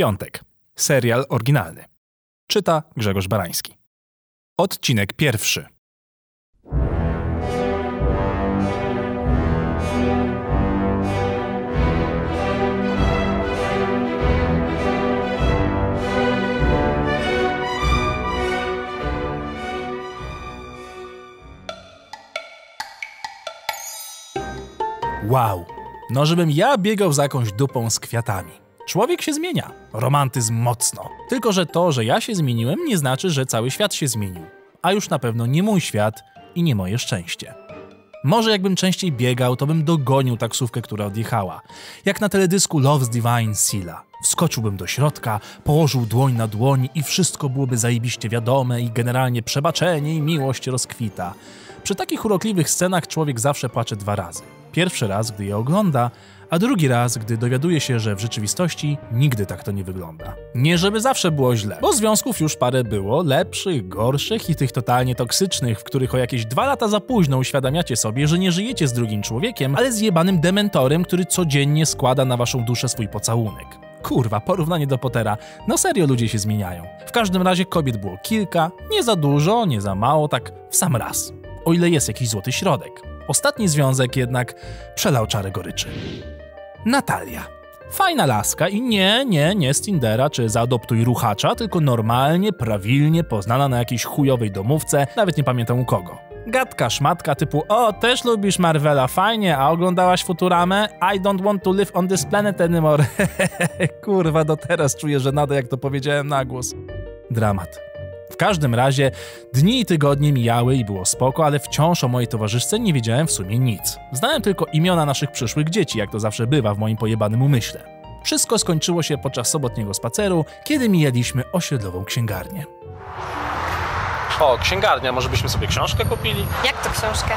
Piątek. Serial oryginalny. Czyta Grzegorz Barański. Odcinek pierwszy. Wow, no żebym ja biegał za jakąś dupą z kwiatami. Człowiek się zmienia, romantyzm mocno. Tylko, że to, że ja się zmieniłem, nie znaczy, że cały świat się zmienił. A już na pewno nie mój świat i nie moje szczęście. Może jakbym częściej biegał, to bym dogonił taksówkę, która odjechała. Jak na teledysku Love's Divine Sila. Wskoczyłbym do środka, położył dłoń na dłoń i wszystko byłoby zajebiście wiadome i generalnie przebaczenie i miłość rozkwita. Przy takich urokliwych scenach człowiek zawsze płacze dwa razy. Pierwszy raz, gdy je ogląda, a drugi raz, gdy dowiaduje się, że w rzeczywistości nigdy tak to nie wygląda. Nie żeby zawsze było źle, bo związków już parę było, lepszych, gorszych i tych totalnie toksycznych, w których o jakieś dwa lata za późno uświadamiacie sobie, że nie żyjecie z drugim człowiekiem, ale z jebanym dementorem, który codziennie składa na waszą duszę swój pocałunek. Kurwa, porównanie do Pottera. No serio ludzie się zmieniają. W każdym razie kobiet było kilka, nie za dużo, nie za mało, tak w sam raz. O ile jest jakiś złoty środek. Ostatni związek jednak przelał czarę goryczy. Natalia. Fajna laska i nie, nie, nie z Tindera czy zaadoptuj ruchacza, tylko normalnie, prawilnie poznana na jakiejś chujowej domówce, nawet nie pamiętam u kogo. Gadka szmatka typu o, też lubisz Marvela, fajnie, a oglądałaś Futuramę? I don't want to live on this planet anymore. Kurwa, do teraz czuję, że nada jak to powiedziałem na głos. Dramat. W każdym razie dni i tygodnie mijały i było spoko, ale wciąż o mojej towarzyszce nie wiedziałem w sumie nic. Znałem tylko imiona naszych przyszłych dzieci, jak to zawsze bywa w moim pojebanym umyśle. Wszystko skończyło się podczas sobotniego spaceru, kiedy mijaliśmy osiedlową księgarnię. O, księgarnia, może byśmy sobie książkę kupili? Jak to książkę?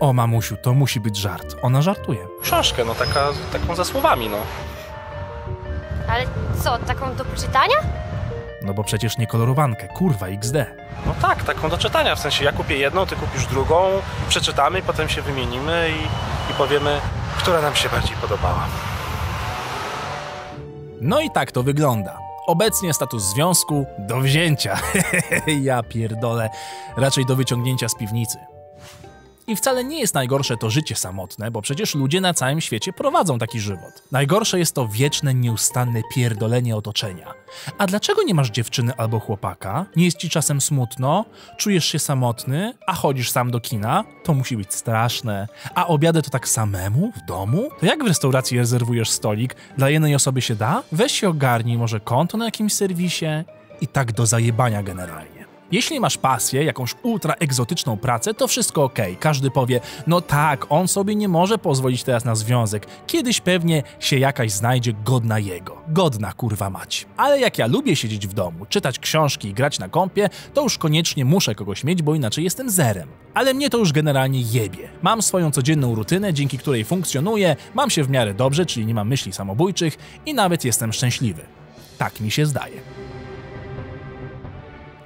O, mamusiu, to musi być żart. Ona żartuje. Książkę, no taka, taką ze słowami, no. Ale co, taką do poczytania? No bo przecież nie kolorowankę, kurwa XD. No tak, taką do czytania, w sensie ja kupię jedną, ty kupisz drugą, przeczytamy, potem się wymienimy i, i powiemy, która nam się bardziej podobała. No i tak to wygląda. Obecnie status związku do wzięcia. ja pierdolę, raczej do wyciągnięcia z piwnicy. I wcale nie jest najgorsze to życie samotne, bo przecież ludzie na całym świecie prowadzą taki żywot. Najgorsze jest to wieczne, nieustanne pierdolenie otoczenia. A dlaczego nie masz dziewczyny albo chłopaka? Nie jest ci czasem smutno? Czujesz się samotny? A chodzisz sam do kina? To musi być straszne. A obiady to tak samemu? W domu? To jak w restauracji rezerwujesz stolik? Dla jednej osoby się da? Weź się ogarnij może konto na jakimś serwisie? I tak do zajebania generalnie. Jeśli masz pasję, jakąś ultra egzotyczną pracę, to wszystko ok. Każdy powie, no tak, on sobie nie może pozwolić teraz na związek. Kiedyś pewnie się jakaś znajdzie godna jego. Godna kurwa mać. Ale jak ja lubię siedzieć w domu, czytać książki i grać na kąpie, to już koniecznie muszę kogoś mieć, bo inaczej jestem zerem. Ale mnie to już generalnie jebie. Mam swoją codzienną rutynę, dzięki której funkcjonuję, mam się w miarę dobrze, czyli nie mam myśli samobójczych i nawet jestem szczęśliwy. Tak mi się zdaje.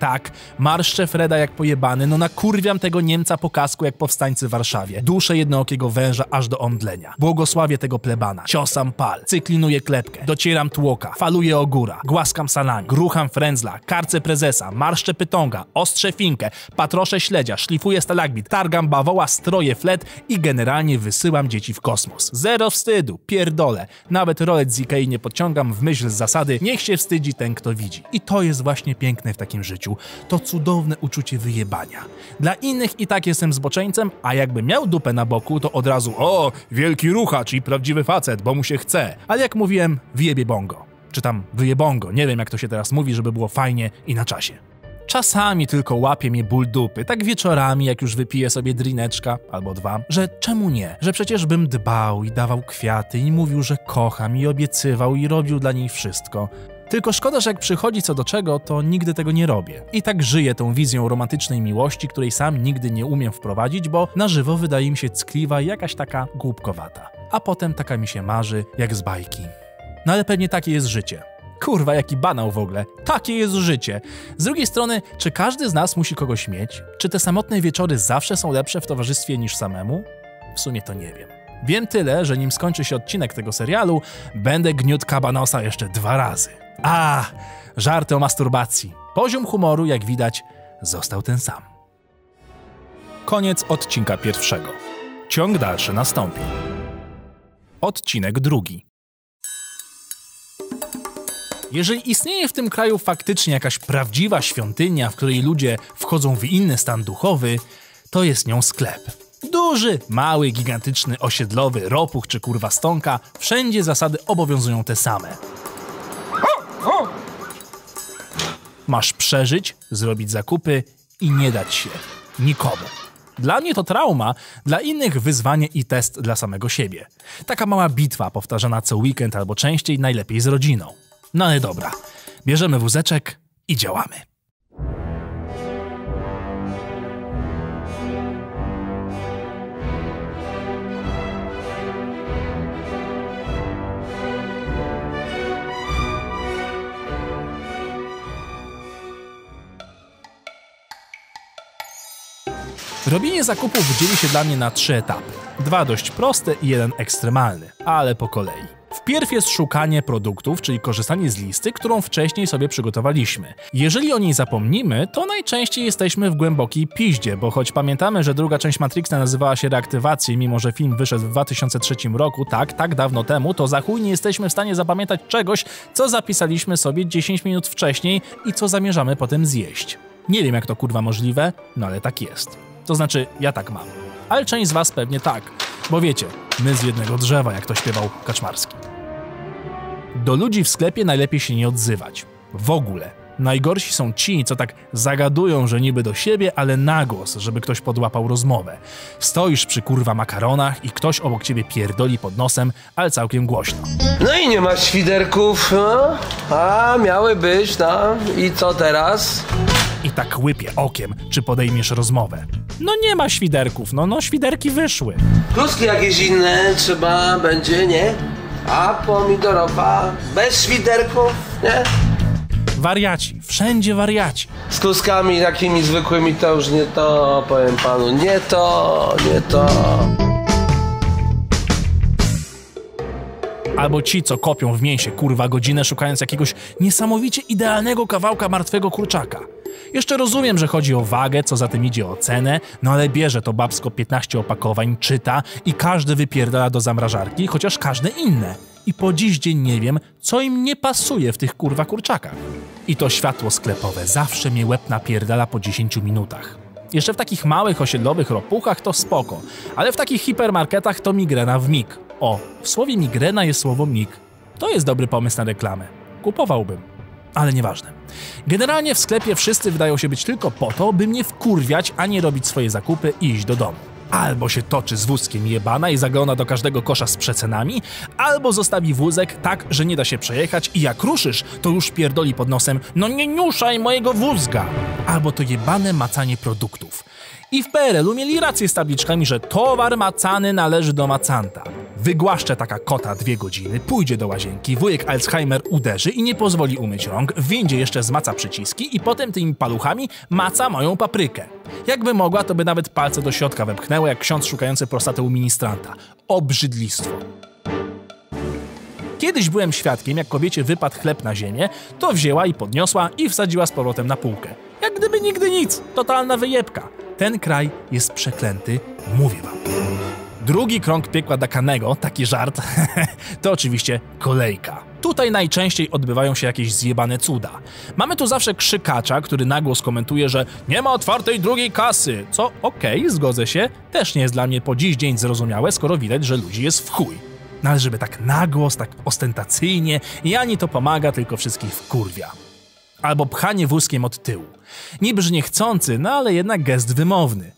Tak, marszczę Freda jak pojebany, no nakurwiam tego Niemca po kasku jak powstańcy w Warszawie. Duszę jednookiego węża aż do omdlenia. Błogosławię tego plebana. Ciosam pal, cyklinuję klepkę, docieram tłoka, faluję ogóra, głaskam salami, grucham frędzla, karcę prezesa, marszczę pytonga, ostrze finkę, patroszę śledzia, szlifuję stalagmit, targam bawoła, stroję flet i generalnie wysyłam dzieci w kosmos. Zero wstydu, pierdolę. Nawet rolec z Ikei nie podciągam w myśl z zasady niech się wstydzi ten, kto widzi. I to jest właśnie piękne w takim życiu to cudowne uczucie wyjebania. Dla innych i tak jestem zboczeńcem, a jakby miał dupę na boku, to od razu o, wielki ruchacz i prawdziwy facet, bo mu się chce. Ale jak mówiłem, wyjebie bongo. Czy tam wyjebongo, nie wiem jak to się teraz mówi, żeby było fajnie i na czasie. Czasami tylko łapie mnie ból dupy, tak wieczorami, jak już wypiję sobie drineczka albo dwa, że czemu nie? Że przecież bym dbał i dawał kwiaty i mówił, że kocham i obiecywał i robił dla niej wszystko. Tylko szkoda, że jak przychodzi co do czego, to nigdy tego nie robię. I tak żyję tą wizją romantycznej miłości, której sam nigdy nie umiem wprowadzić, bo na żywo wydaje mi się ckliwa i jakaś taka głupkowata. A potem taka mi się marzy, jak z bajki. No ale pewnie takie jest życie. Kurwa, jaki banał w ogóle. Takie jest życie. Z drugiej strony, czy każdy z nas musi kogoś mieć? Czy te samotne wieczory zawsze są lepsze w towarzystwie niż samemu? W sumie to nie wiem. Wiem tyle, że nim skończy się odcinek tego serialu, będę gniótł kabanosa jeszcze dwa razy. A, żarty o masturbacji. Poziom humoru, jak widać, został ten sam. Koniec odcinka pierwszego. Ciąg dalszy nastąpi. Odcinek drugi. Jeżeli istnieje w tym kraju faktycznie jakaś prawdziwa świątynia, w której ludzie wchodzą w inny stan duchowy, to jest nią sklep. Duży, mały, gigantyczny, osiedlowy, ropuch czy kurwa stonka, wszędzie zasady obowiązują te same. Masz przeżyć, zrobić zakupy i nie dać się nikomu. Dla mnie to trauma, dla innych wyzwanie i test dla samego siebie. Taka mała bitwa powtarzana co weekend albo częściej, najlepiej z rodziną. No ale dobra, bierzemy wózeczek i działamy. Robienie zakupów dzieli się dla mnie na trzy etapy. Dwa dość proste i jeden ekstremalny, ale po kolei. Wpierw jest szukanie produktów, czyli korzystanie z listy, którą wcześniej sobie przygotowaliśmy. Jeżeli o niej zapomnimy, to najczęściej jesteśmy w głębokiej piździe, bo choć pamiętamy, że druga część Matrixa nazywała się Reaktywacją, mimo że film wyszedł w 2003 roku, tak, tak dawno temu, to za chuj nie jesteśmy w stanie zapamiętać czegoś, co zapisaliśmy sobie 10 minut wcześniej i co zamierzamy potem zjeść. Nie wiem jak to kurwa możliwe, no ale tak jest. To znaczy, ja tak mam. Ale część z was pewnie tak, bo wiecie, my z jednego drzewa, jak to śpiewał Kaczmarski. Do ludzi w sklepie najlepiej się nie odzywać. W ogóle. Najgorsi są ci, co tak zagadują, że niby do siebie, ale na głos, żeby ktoś podłapał rozmowę. Stoisz przy kurwa makaronach i ktoś obok ciebie pierdoli pod nosem, ale całkiem głośno. No i nie ma świderków, no. A miały być, no. I co teraz? I tak łypie okiem, czy podejmiesz rozmowę. No nie ma świderków, no no świderki wyszły. Kluski jakieś inne trzeba będzie, nie? A pomidorowa bez świderków, nie? Wariaci, wszędzie wariaci. Z kluskami takimi zwykłymi to już nie to, powiem panu. Nie to, nie to. Albo ci, co kopią w mięsie kurwa godzinę szukając jakiegoś niesamowicie idealnego kawałka martwego kurczaka. Jeszcze rozumiem, że chodzi o wagę, co za tym idzie o cenę, no ale bierze to babsko 15 opakowań, czyta i każdy wypierdala do zamrażarki, chociaż każde inne. I po dziś dzień nie wiem, co im nie pasuje w tych kurwa kurczakach. I to światło sklepowe zawsze mnie łeb napierdala po 10 minutach. Jeszcze w takich małych osiedlowych ropuchach to spoko, ale w takich hipermarketach to migrena w mig. O, w słowie migrena jest słowo mig. To jest dobry pomysł na reklamę. Kupowałbym. Ale nieważne. Generalnie w sklepie wszyscy wydają się być tylko po to, by mnie wkurwiać, a nie robić swoje zakupy i iść do domu. Albo się toczy z wózkiem jebana i zagląda do każdego kosza z przecenami, albo zostawi wózek tak, że nie da się przejechać i jak ruszysz, to już pierdoli pod nosem no nie niuszaj mojego wózka! Albo to jebane macanie produktów. I w PRL-u mieli rację z tabliczkami, że towar macany należy do macanta. Wygłaszcze taka kota dwie godziny, pójdzie do łazienki, wujek Alzheimer uderzy i nie pozwoli umyć rąk, w windzie jeszcze zmaca przyciski i potem tymi paluchami maca moją paprykę. Jakby mogła, to by nawet palce do środka wepchnęła, jak ksiądz szukający prostaty u ministranta. Obrzydlistwo. Kiedyś byłem świadkiem, jak kobiecie wypadł chleb na ziemię, to wzięła i podniosła i wsadziła z powrotem na półkę. Jak gdyby nigdy nic, totalna wyjebka. Ten kraj jest przeklęty, mówię wam. Drugi krąg piekła Dakanego, taki żart, to oczywiście kolejka. Tutaj najczęściej odbywają się jakieś zjebane cuda. Mamy tu zawsze krzykacza, który nagłos komentuje, że nie ma otwartej drugiej kasy, co okej, okay, zgodzę się, też nie jest dla mnie po dziś dzień zrozumiałe, skoro widać, że ludzi jest w chuj. No ale żeby tak nagłos, tak ostentacyjnie i ani to pomaga, tylko wszystkich wkurwia. Albo pchanie wózkiem od tyłu. Niby, że niechcący, no ale jednak gest wymowny.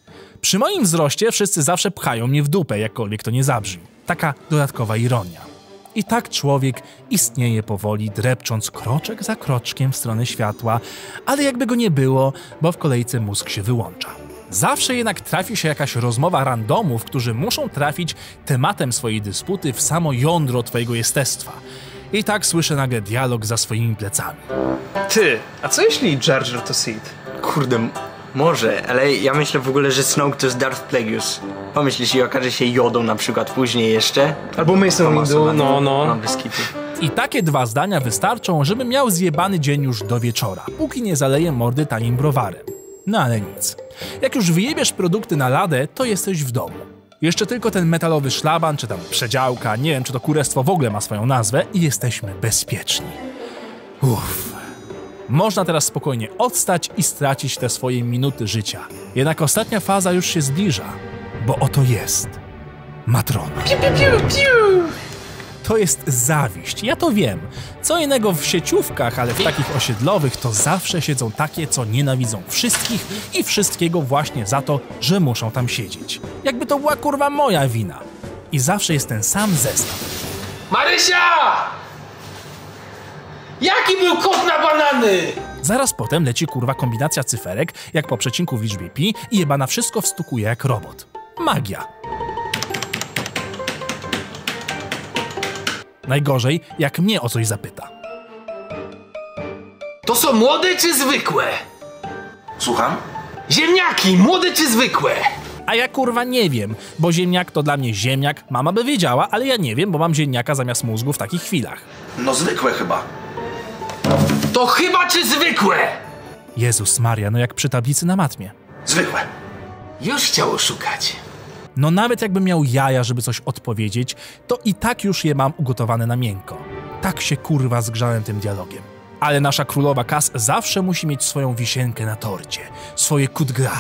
Przy moim wzroście wszyscy zawsze pchają mnie w dupę, jakkolwiek to nie zabrzmi. Taka dodatkowa ironia. I tak człowiek istnieje powoli, drepcząc kroczek za kroczkiem w stronę światła, ale jakby go nie było, bo w kolejce mózg się wyłącza. Zawsze jednak trafi się jakaś rozmowa randomów, którzy muszą trafić tematem swojej dysputy w samo jądro twojego jestestwa. I tak słyszę nagle dialog za swoimi plecami. Ty, a co jeśli Jar Jar to Sith? Kurde, może, ale ja myślę w ogóle, że Snoke to jest Darth Plagueis. Pomyśl, jeśli okaże się jodą na przykład później jeszcze. Albo Mason Windu, Masowa, no, no. No, bez kitu. I takie dwa zdania wystarczą, żeby miał zjebany dzień już do wieczora, póki nie zaleje mordy tanim browarem. No ale nic. Jak już wyjebiesz produkty na ladę, to jesteś w domu. Jeszcze tylko ten metalowy szlaban, czy tam przedziałka, nie wiem, czy to kurestwo w ogóle ma swoją nazwę i jesteśmy bezpieczni. Uff. Można teraz spokojnie odstać i stracić te swoje minuty życia. Jednak ostatnia faza już się zbliża, bo oto jest matrona. To jest zawiść, ja to wiem. Co innego w sieciówkach, ale w takich osiedlowych to zawsze siedzą takie, co nienawidzą wszystkich i wszystkiego właśnie za to, że muszą tam siedzieć. Jakby to była kurwa moja wina. I zawsze jest ten sam zestaw. Marysia! Jaki był kod na banany? Zaraz potem leci kurwa kombinacja cyferek, jak po przecinku w liczbie pi i jebana wszystko wstukuje jak robot. Magia. Najgorzej, jak mnie o coś zapyta. To są młode czy zwykłe? Słucham? Ziemniaki, młode czy zwykłe? A ja kurwa nie wiem, bo ziemniak to dla mnie ziemniak, mama by wiedziała, ale ja nie wiem, bo mam ziemniaka zamiast mózgu w takich chwilach. No zwykłe chyba. To chyba czy zwykłe? Jezus Maria, no jak przy tablicy na matmie. Zwykłe. Już chciało szukać. No nawet jakbym miał jaja, żeby coś odpowiedzieć, to i tak już je mam ugotowane na miękko. Tak się kurwa zgrzałem tym dialogiem. Ale nasza królowa Kas zawsze musi mieć swoją wisienkę na torcie, swoje coup de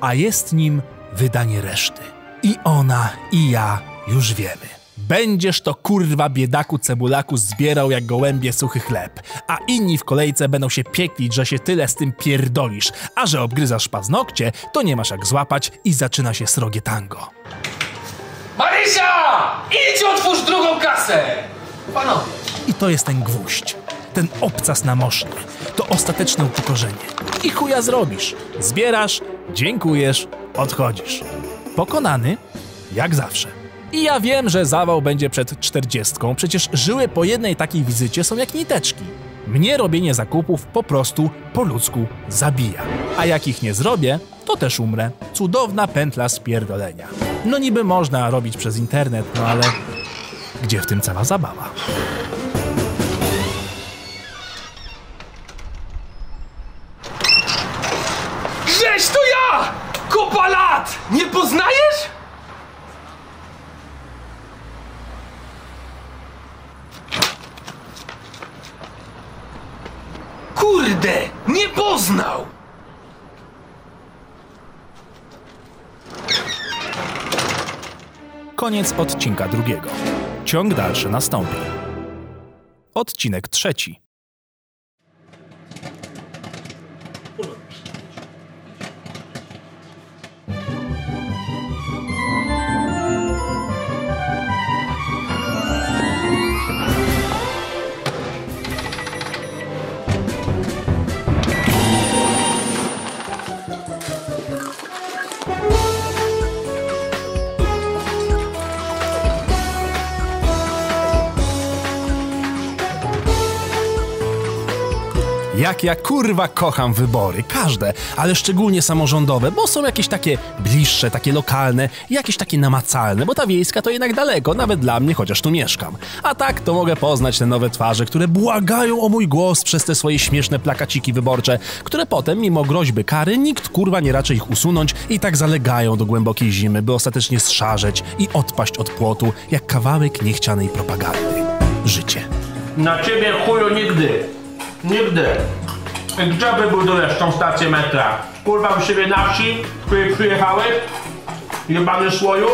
a jest nim wydanie reszty. I ona, i ja już wiemy. Będziesz to kurwa biedaku cebulaku zbierał jak gołębie suchy chleb, a inni w kolejce będą się pieklić, że się tyle z tym pierdolisz, a że obgryzasz paznokcie, to nie masz jak złapać i zaczyna się srogie tango. Marysia! Idź otwórz drugą kasę! Panowie. I to jest ten gwóźdź, ten obcas na mosznie, to ostateczne upokorzenie. I chuja zrobisz. Zbierasz, dziękujesz, odchodzisz. Pokonany, jak zawsze. I ja wiem, że zawał będzie przed czterdziestką, przecież żyły po jednej takiej wizycie są jak niteczki. Mnie robienie zakupów po prostu po ludzku zabija. A jak ich nie zrobię, to też umrę. Cudowna pętla spierdolenia. No niby można robić przez internet, no ale gdzie w tym cała zabawa? Żeś to ja! Kopa lat! Nie poznajesz? Kurde! Nie poznał! Koniec odcinka drugiego. Ciąg dalszy nastąpi. Odcinek trzeci. Jak ja kurwa kocham wybory, każde, ale szczególnie samorządowe, bo są jakieś takie bliższe, takie lokalne, jakieś takie namacalne, bo ta wiejska to jednak daleko, nawet dla mnie, chociaż tu mieszkam. A tak to mogę poznać te nowe twarze, które błagają o mój głos przez te swoje śmieszne plakaciki wyborcze, które potem, mimo groźby kary, nikt kurwa nie raczy ich usunąć i tak zalegają do głębokiej zimy, by ostatecznie zszarzeć i odpaść od płotu, jak kawałek niechcianej propagandy. Życie. Na ciebie chuju nigdy. Nigdy. Gdzie wybudujesz tą stację metra? Kurwa u siebie na wsi, z której przyjechałeś? Jebany słoju?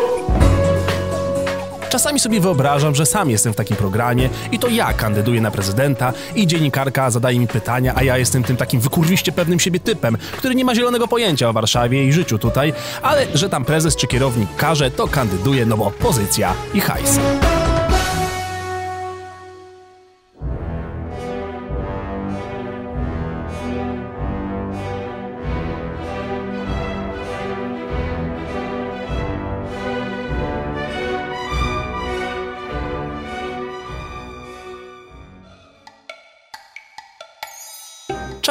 Czasami sobie wyobrażam, że sam jestem w takim programie i to ja kandyduję na prezydenta i dziennikarka zadaje mi pytania, a ja jestem tym takim wykurwiście pewnym siebie typem, który nie ma zielonego pojęcia o Warszawie i życiu tutaj, ale że tam prezes czy kierownik każe, to kandyduje, no bo pozycja i hajs.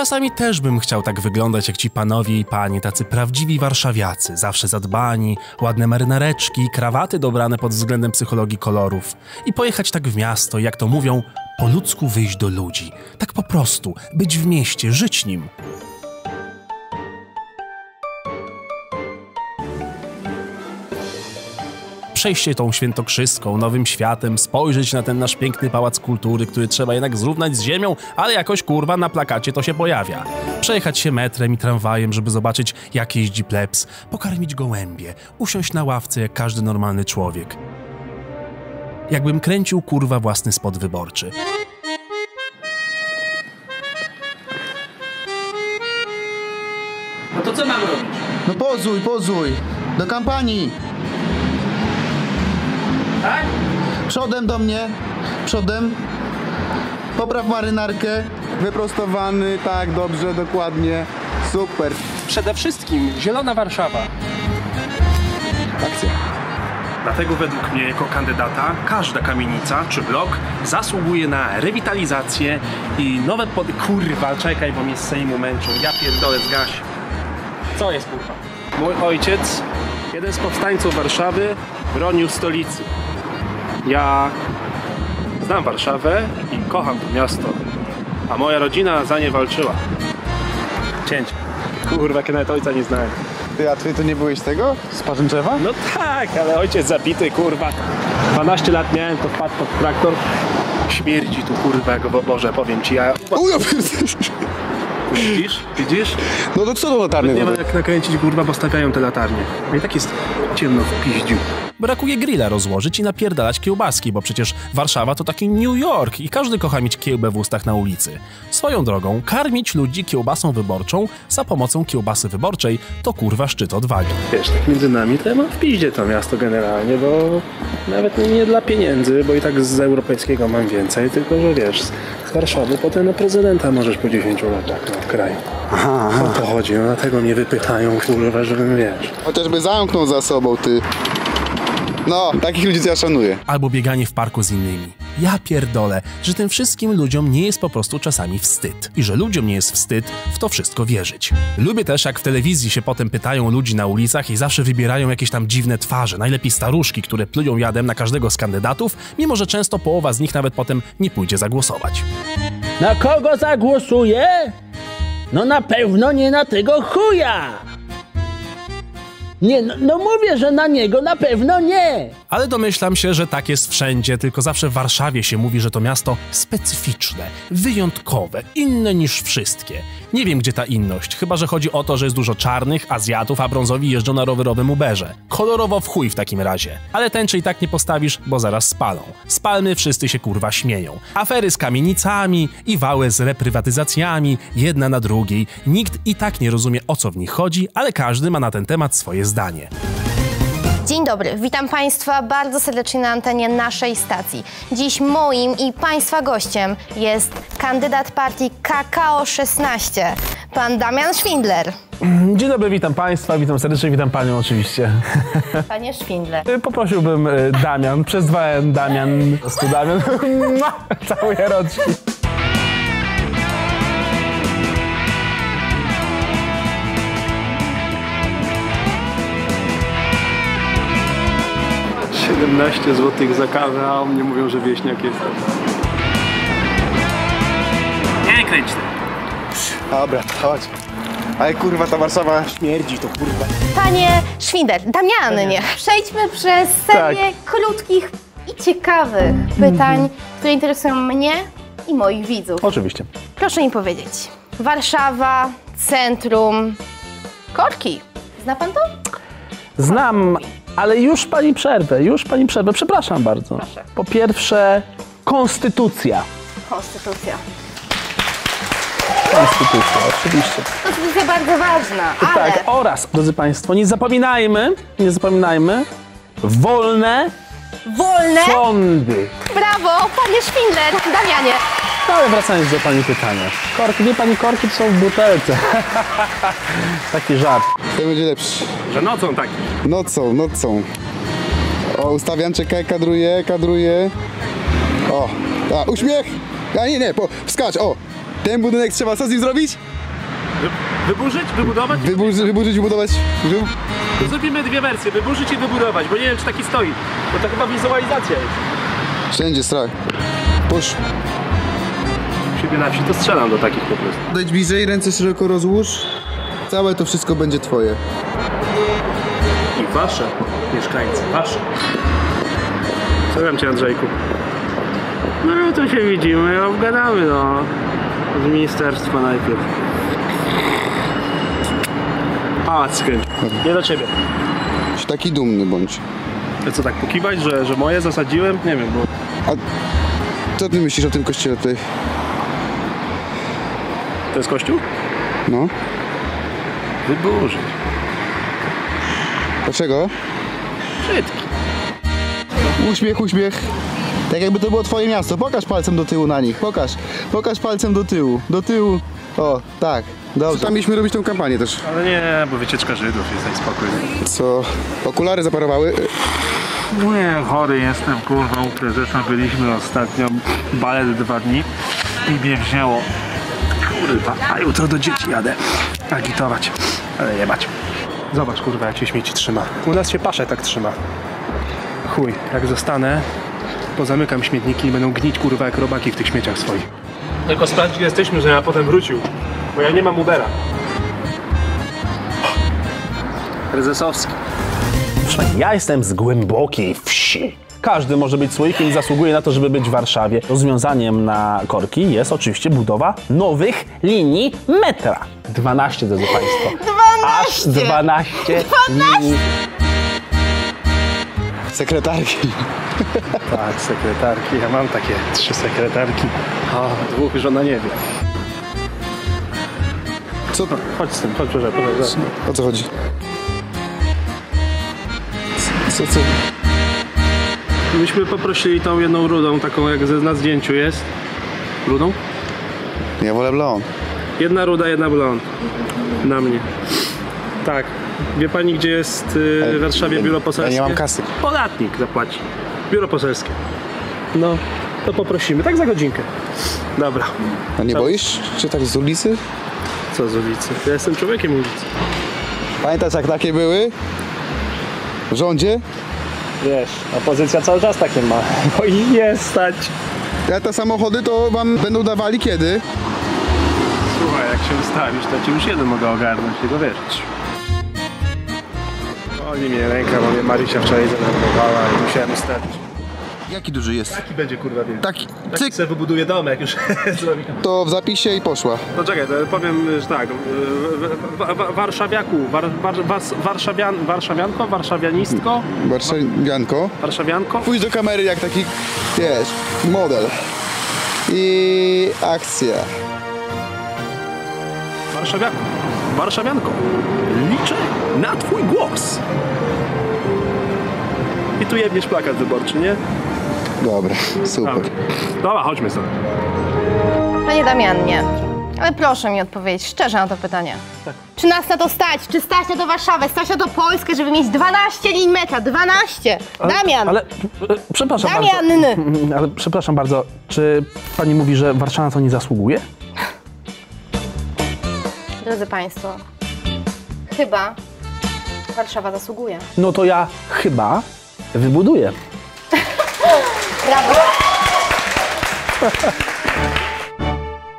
Czasami też bym chciał tak wyglądać jak ci panowie i panie, tacy prawdziwi warszawiacy, zawsze zadbani, ładne marynareczki, krawaty dobrane pod względem psychologii kolorów. I pojechać tak w miasto, jak to mówią, po ludzku wyjść do ludzi. Tak po prostu, być w mieście, żyć nim. Przejście tą świętokrzyską, nowym światem, spojrzeć na ten nasz piękny pałac kultury, który trzeba jednak zrównać z ziemią, ale jakoś kurwa na plakacie to się pojawia. Przejechać się metrem i tramwajem, żeby zobaczyć jak jeździ plebs, pokarmić gołębie, usiąść na ławce jak każdy normalny człowiek. Jakbym kręcił kurwa własny spot wyborczy. No to co mam robić? No pozuj, pozuj. Do kampanii. Tak? Przodem do mnie. Przodem. Popraw marynarkę. Wyprostowany, tak, dobrze, dokładnie. Super. Przede wszystkim Zielona Warszawa. Akcja. Dlatego według mnie jako kandydata każda kamienica czy blok zasługuje na rewitalizację i nowe pod... Kurwa, czekaj, bo mnie z Sejmu męczą. Ja pierdolę, zgaś. Co jest kurwa? Mój ojciec, jeden z powstańców Warszawy, bronił stolicy. Ja znam Warszawę i kocham to miasto. A moja rodzina za nie walczyła. Cięcie. Kurwa, jak ja nawet ojca nie znałem. Ty, a ty to nie byłeś tego? Z Parzęczewa? No tak, ale ojciec zabity, kurwa. 12 lat miałem, to wpadł pod traktor. Śmierdzi tu, kurwa, go, bo Boże, powiem ci, ja... Ujo, Widzisz? Widzisz? No to co do latarny? Nie ma jak nakręcić, kurwa, bo stawiają te latarnie. No i tak jest ciemno w piździu. Brakuje grilla rozłożyć i napierdalać kiełbaski, bo przecież Warszawa to taki New York i każdy kocha mieć kiełbę w ustach na ulicy. Swoją drogą, karmić ludzi kiełbasą wyborczą za pomocą kiełbasy wyborczej to kurwa szczyt odwagi. Wiesz, tak między nami to ja mam w piździe to miasto generalnie, bo nawet nie dla pieniędzy, bo i tak z europejskiego mam więcej, tylko że wiesz, z Warszawy potem na prezydenta możesz po 10 latach no, w kraju. Aha, O to chodzi, no dlatego mnie wypychają, kurwa, żebym wiesz. Chociażby zamknął za sobą, ty. No, takich ludzi to ja szanuję. Albo bieganie w parku z innymi. Ja pierdolę, że tym wszystkim ludziom nie jest po prostu czasami wstyd. I że ludziom nie jest wstyd w to wszystko wierzyć. Lubię też, jak w telewizji się potem pytają ludzi na ulicach i zawsze wybierają jakieś tam dziwne twarze, najlepiej staruszki, które plują jadem na każdego z kandydatów, mimo że często połowa z nich nawet potem nie pójdzie zagłosować. Na kogo zagłosuję? No na pewno nie na tego chuja! Nie, no, no mówię, że na niego na pewno nie! Ale domyślam się, że tak jest wszędzie, tylko zawsze w Warszawie się mówi, że to miasto specyficzne, wyjątkowe, inne niż wszystkie. Nie wiem, gdzie ta inność, chyba że chodzi o to, że jest dużo czarnych, Azjatów, a brązowi jeżdżą na rowerowym Uberze. Kolorowo w chuj w takim razie. Ale tęczy i tak nie postawisz, bo zaraz spalą. Z palmy wszyscy się kurwa śmieją. Afery z kamienicami i wały z reprywatyzacjami, jedna na drugiej. Nikt i tak nie rozumie o co w nich chodzi, ale każdy ma na ten temat swoje zdanie. Dzień dobry, witam Państwa bardzo serdecznie na antenie naszej stacji. Dziś moim i Państwa gościem jest kandydat partii KKO 16, pan Damian Szwindler. Dzień dobry, witam Państwa, witam serdecznie, witam Panią oczywiście. Panie Szwindler. Y, Poprosiłbym y, Damian, przez dwa N Damian, po prostu Damian, Mua! całuję 17 zł za kawę, a o mnie mówią, że wieśniak jestem. Nie kręć. Dobra, chodź. Ale kurwa, ta Warszawa... Śmierdzi to kurwa. Panie Szwindler, Damianie, przejdźmy przez serię krótkich i ciekawych pytań, które interesują mnie i moich widzów. Oczywiście. Proszę mi powiedzieć, Warszawa, centrum, korki. Zna pan to? Znam, ale już Pani przerwę, już Pani przerwę, przepraszam bardzo. Proszę. Po pierwsze, konstytucja. Konstytucja. Konstytucja, oczywiście. Konstytucja bardzo ważna, ale Tak, oraz, drodzy Państwo, nie zapominajmy, nie zapominajmy, wolne wolne. sądy. Brawo, panie Szwindler, Damianie. No ale wracając do Pani pytania. Korki, wie Pani, korki są w butelce. Taki żart. To będzie lepszy. Że nocą tak. Nocą, nocą. O, ustawiam, czekaj, kadruję, kadruję. O, a, uśmiech! A nie, nie, po, wskacz, o. Ten budynek trzeba co z nim zrobić? Wyburzyć, wybudować? Wyburzyć, wyburzyć, wybudować. Wy... To zrobimy dwie wersje, wyburzyć i wybudować, bo nie wiem czy taki stoi. Bo to chyba wizualizacja jest. Wszędzie strach. Push. Siebie na wsi to strzelam do takich po prostu. Dojdź bliżej, ręce szeroko rozłóż. Całe to wszystko będzie twoje. I wasze, mieszkańcy, wasze. Co wiem cię Andrzejku? No to się widzimy, obgadamy no. Z ministerstwa najpierw. Skręć. Nie do ciebie. Taki dumny bądź. To co tak pokiwać, że, że moje zasadziłem? Nie wiem, bo... A co ty myślisz o tym kościele tutaj? To jest kościół? No. Wyburzyć. Dlaczego? Brzydki. Uśmiech, uśmiech. Tak jakby to było twoje miasto. Pokaż palcem do tyłu na nich. Pokaż. Pokaż palcem do tyłu. Do tyłu. O, tak. Dobrze. Tam mieliśmy robić tą kampanię też. Ale nie, bo wycieczka Żydów jest daj spokój. Co? Okulary zaparowały? Nie, chory jestem, kurwa, u prezesa byliśmy ostatnio, balet dwa dni i mnie wzięło. Kurwa, a jutro do dzieci jadę agitować, ale nie bać. Zobacz, kurwa, jak się śmieci trzyma. U nas się pasze tak trzyma. Chuj, jak zostanę, pozamykam śmietniki i będą gnić, kurwa, jak robaki w tych śmieciach swoich. Tylko sprawdź, gdzie jesteśmy, że ja potem wrócił, bo ja nie mam Ubera. Prezesowski. Ja jestem z głębokiej wsi. Każdy może być słoikiem i zasługuje na to, żeby być w Warszawie. Rozwiązaniem na korki jest oczywiście budowa nowych linii metra. 12, drodzy Państwo. 12! Aż 12, 12! linii. Sekretarki. Tak, sekretarki. Ja mam takie trzy sekretarki. O, dwóch już ona nie wie. Co? Chodź z tym, chodź, proszę, proszę. O co chodzi? Co, co? Myśmy poprosili tą jedną rudą, taką jak ze- na zdjęciu jest. Rudą? Ja wolę blond. Jedna ruda, jedna blond. Na mnie. Tak. Wie pani, gdzie jest y, w Warszawie biuro poselskie? Ja nie mam kasy. Podatnik zapłaci. Biuro poselskie. No, to poprosimy. Tak za godzinkę. Dobra. A nie boisz czytać z ulicy? Co z ulicy? Ja jestem człowiekiem ulicy. Pamiętasz jak takie były? W rządzie? Wiesz, opozycja cały czas takie ma. Bo ich nie stać. Ja te samochody to wam będą dawali kiedy? Słuchaj, jak się ustawisz, to ci już jeden mogę ogarnąć, tylko wierzyć. Oni mnie ręka, bo mnie Marysia wczoraj zdenerwowała i musiałem ustawić. Jaki duży jest? Taki będzie kurwa wielki. Taki. Taki Cyk. sobie wybuduje dom, jak już zrobi. To w zapisie i poszła. No czekaj, to powiem, że tak. wa- wa- Warszawiaku, war, war, was- warszawian, warszawianko, warszawianistko, Warszawianko. warszawianko. Pójdź do kamery jak taki, wiesz, model. I akcja. Warszawiaku, warszawianko. Liczę na twój głos. I tu jebniesz plakat wyborczy, nie? Dobra, super. Dobra, Dobra chodźmy stąd. Panie Damianie, ale proszę mi odpowiedzieć szczerze na to pytanie. Czy nas na to stać? Czy stać na to Warszawę? Stać na to Polskę, żeby mieć 12 linii metra? 12! Damian! Ale e, przepraszam Damian! bardzo. Ale przepraszam bardzo, czy pani mówi, że Warszawa to nie zasługuje? Drodzy Państwo, chyba Warszawa zasługuje. No to ja chyba wybuduję. Brawo!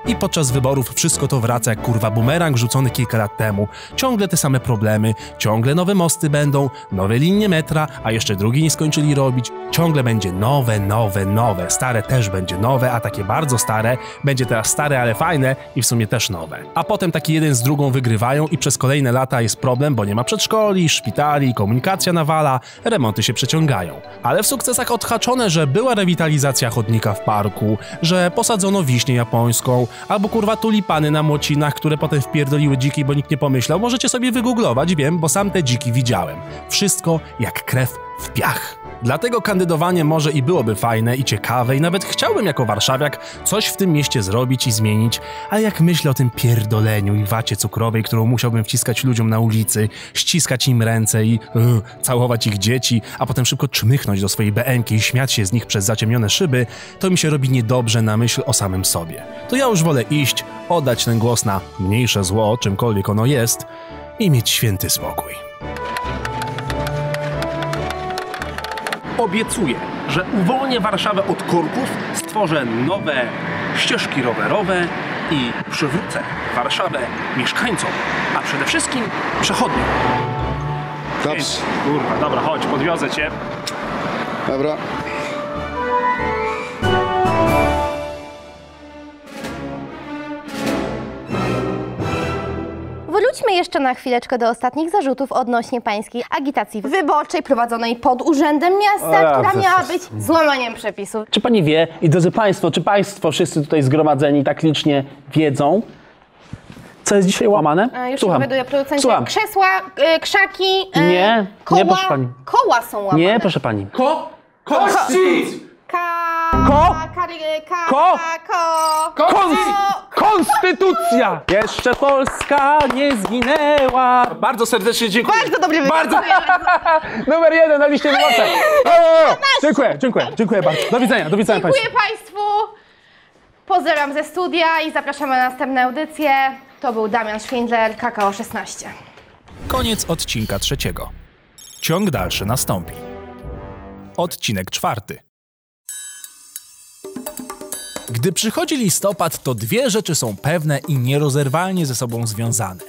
I podczas wyborów wszystko to wraca jak kurwa bumerang rzucony kilka lat temu. Ciągle te same problemy, ciągle nowe mosty będą, nowe linie metra, a jeszcze drugi nie skończyli robić. Ciągle będzie nowe, nowe, nowe. Stare też będzie nowe, a takie bardzo stare będzie teraz stare, ale fajne i w sumie też nowe. A potem taki jeden z drugą wygrywają i przez kolejne lata jest problem, bo nie ma przedszkoli, szpitali, komunikacja nawala, remonty się przeciągają. Ale w sukcesach odhaczone, że była rewitalizacja chodnika w parku, że posadzono wiśnię japońską, albo kurwa tulipany na młocinach, które potem wpierdoliły dziki, bo nikt nie pomyślał. Możecie sobie wygooglować, wiem, bo sam te dziki widziałem. Wszystko jak krew w piach. Dlatego kandydowanie może i byłoby fajne i ciekawe i nawet chciałbym jako warszawiak coś w tym mieście zrobić i zmienić, ale jak myślę o tym pierdoleniu i wacie cukrowej, którą musiałbym wciskać ludziom na ulicy, ściskać im ręce i uh, całować ich dzieci, a potem szybko czmychnąć do swojej BM i śmiać się z nich przez zaciemnione szyby, to mi się robi niedobrze na myśl o samym sobie. To ja już wolę iść, oddać ten głos na mniejsze zło, czymkolwiek ono jest, i mieć święty spokój. Obiecuję, że uwolnię Warszawę od korków, stworzę nowe ścieżki rowerowe i przywrócę Warszawę mieszkańcom, a przede wszystkim przechodniom. Dobrze. Kurwa, dobra, chodź, podwiozę cię. Dobra. Jeszcze na chwileczkę do ostatnich zarzutów odnośnie pańskiej agitacji wyborczej prowadzonej pod Urzędem Miasta, A, która miała być złamaniem przepisów. Czy pani wie, i drodzy państwo, czy państwo wszyscy tutaj zgromadzeni tak licznie wiedzą, co jest dzisiaj łamane? E, Już Słucham. się dowiaduję, producencie. Słucham. Krzesła, e, krzaki, e, Nie, nie, koła, proszę pani. koła są łamane. Nie, proszę pani. Ko? Kości! Ka... Ko? Ka... Ko? Ko... Kons konstytucja! Jeszcze Polska nie zginęła! Bardzo serdecznie dziękuję. Bardzo dobry wybór. Bardzo. Numer jeden na liście wyborczej! O, o, o. Dziękuję, dziękuję, dziękuję bardzo. Do widzenia, do widzenia Dziękuję państwu. Państwu. Pozdrawiam ze studia i zapraszamy na następne audycje. To był Damian Szwindler, KKO 16. Koniec odcinka trzeciego. Ciąg dalszy nastąpi. Odcinek czwarty. Gdy przychodzi listopad, to dwie rzeczy są pewne i nierozerwalnie ze sobą związane.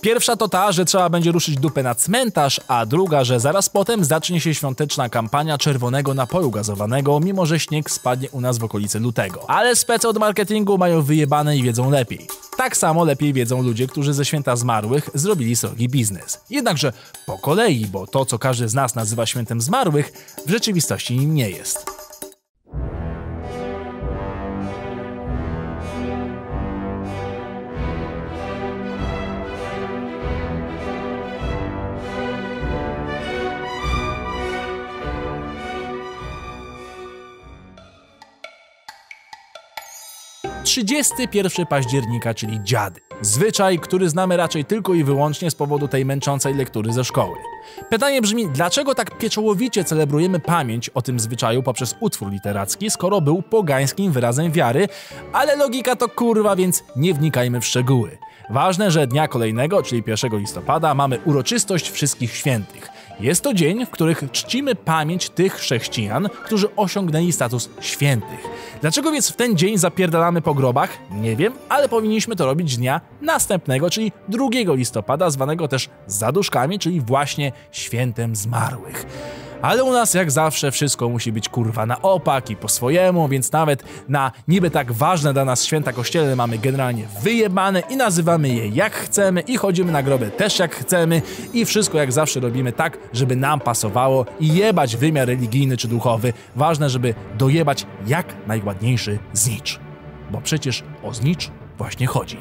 Pierwsza to ta, że trzeba będzie ruszyć dupę na cmentarz, a druga, że zaraz potem zacznie się świąteczna kampania czerwonego napoju gazowanego, mimo że śnieg spadnie u nas w okolicy lutego. Ale spece od marketingu mają wyjebane i wiedzą lepiej. Tak samo lepiej wiedzą ludzie, którzy ze święta zmarłych zrobili srogi biznes. Jednakże po kolei, bo to, co każdy z nas nazywa świętem zmarłych, w rzeczywistości nim nie jest. Trzydziesty pierwszy października, czyli dziady. Zwyczaj, który znamy raczej tylko i wyłącznie z powodu tej męczącej lektury ze szkoły. Pytanie brzmi, dlaczego tak pieczołowicie celebrujemy pamięć o tym zwyczaju poprzez utwór literacki, skoro był pogańskim wyrazem wiary, ale logika to kurwa, więc nie wnikajmy w szczegóły. Ważne, że dnia kolejnego, czyli 1 listopada, mamy uroczystość Wszystkich Świętych. Jest to dzień, w których czcimy pamięć tych chrześcijan, którzy osiągnęli status świętych. Dlaczego więc w ten dzień zapierdalamy po grobach? Nie wiem, ale powinniśmy to robić dnia następnego, czyli 2 listopada, zwanego też zaduszkami, czyli właśnie świętem zmarłych. Ale u nas jak zawsze wszystko musi być kurwa na opak i po swojemu, więc nawet na niby tak ważne dla nas święta kościelne mamy generalnie wyjebane i nazywamy je jak chcemy i chodzimy na groby też jak chcemy i wszystko jak zawsze robimy tak, żeby nam pasowało i jebać wymiar religijny czy duchowy. Ważne, żeby dojebać jak najładniejszy znicz. Bo przecież o znicz właśnie chodzi.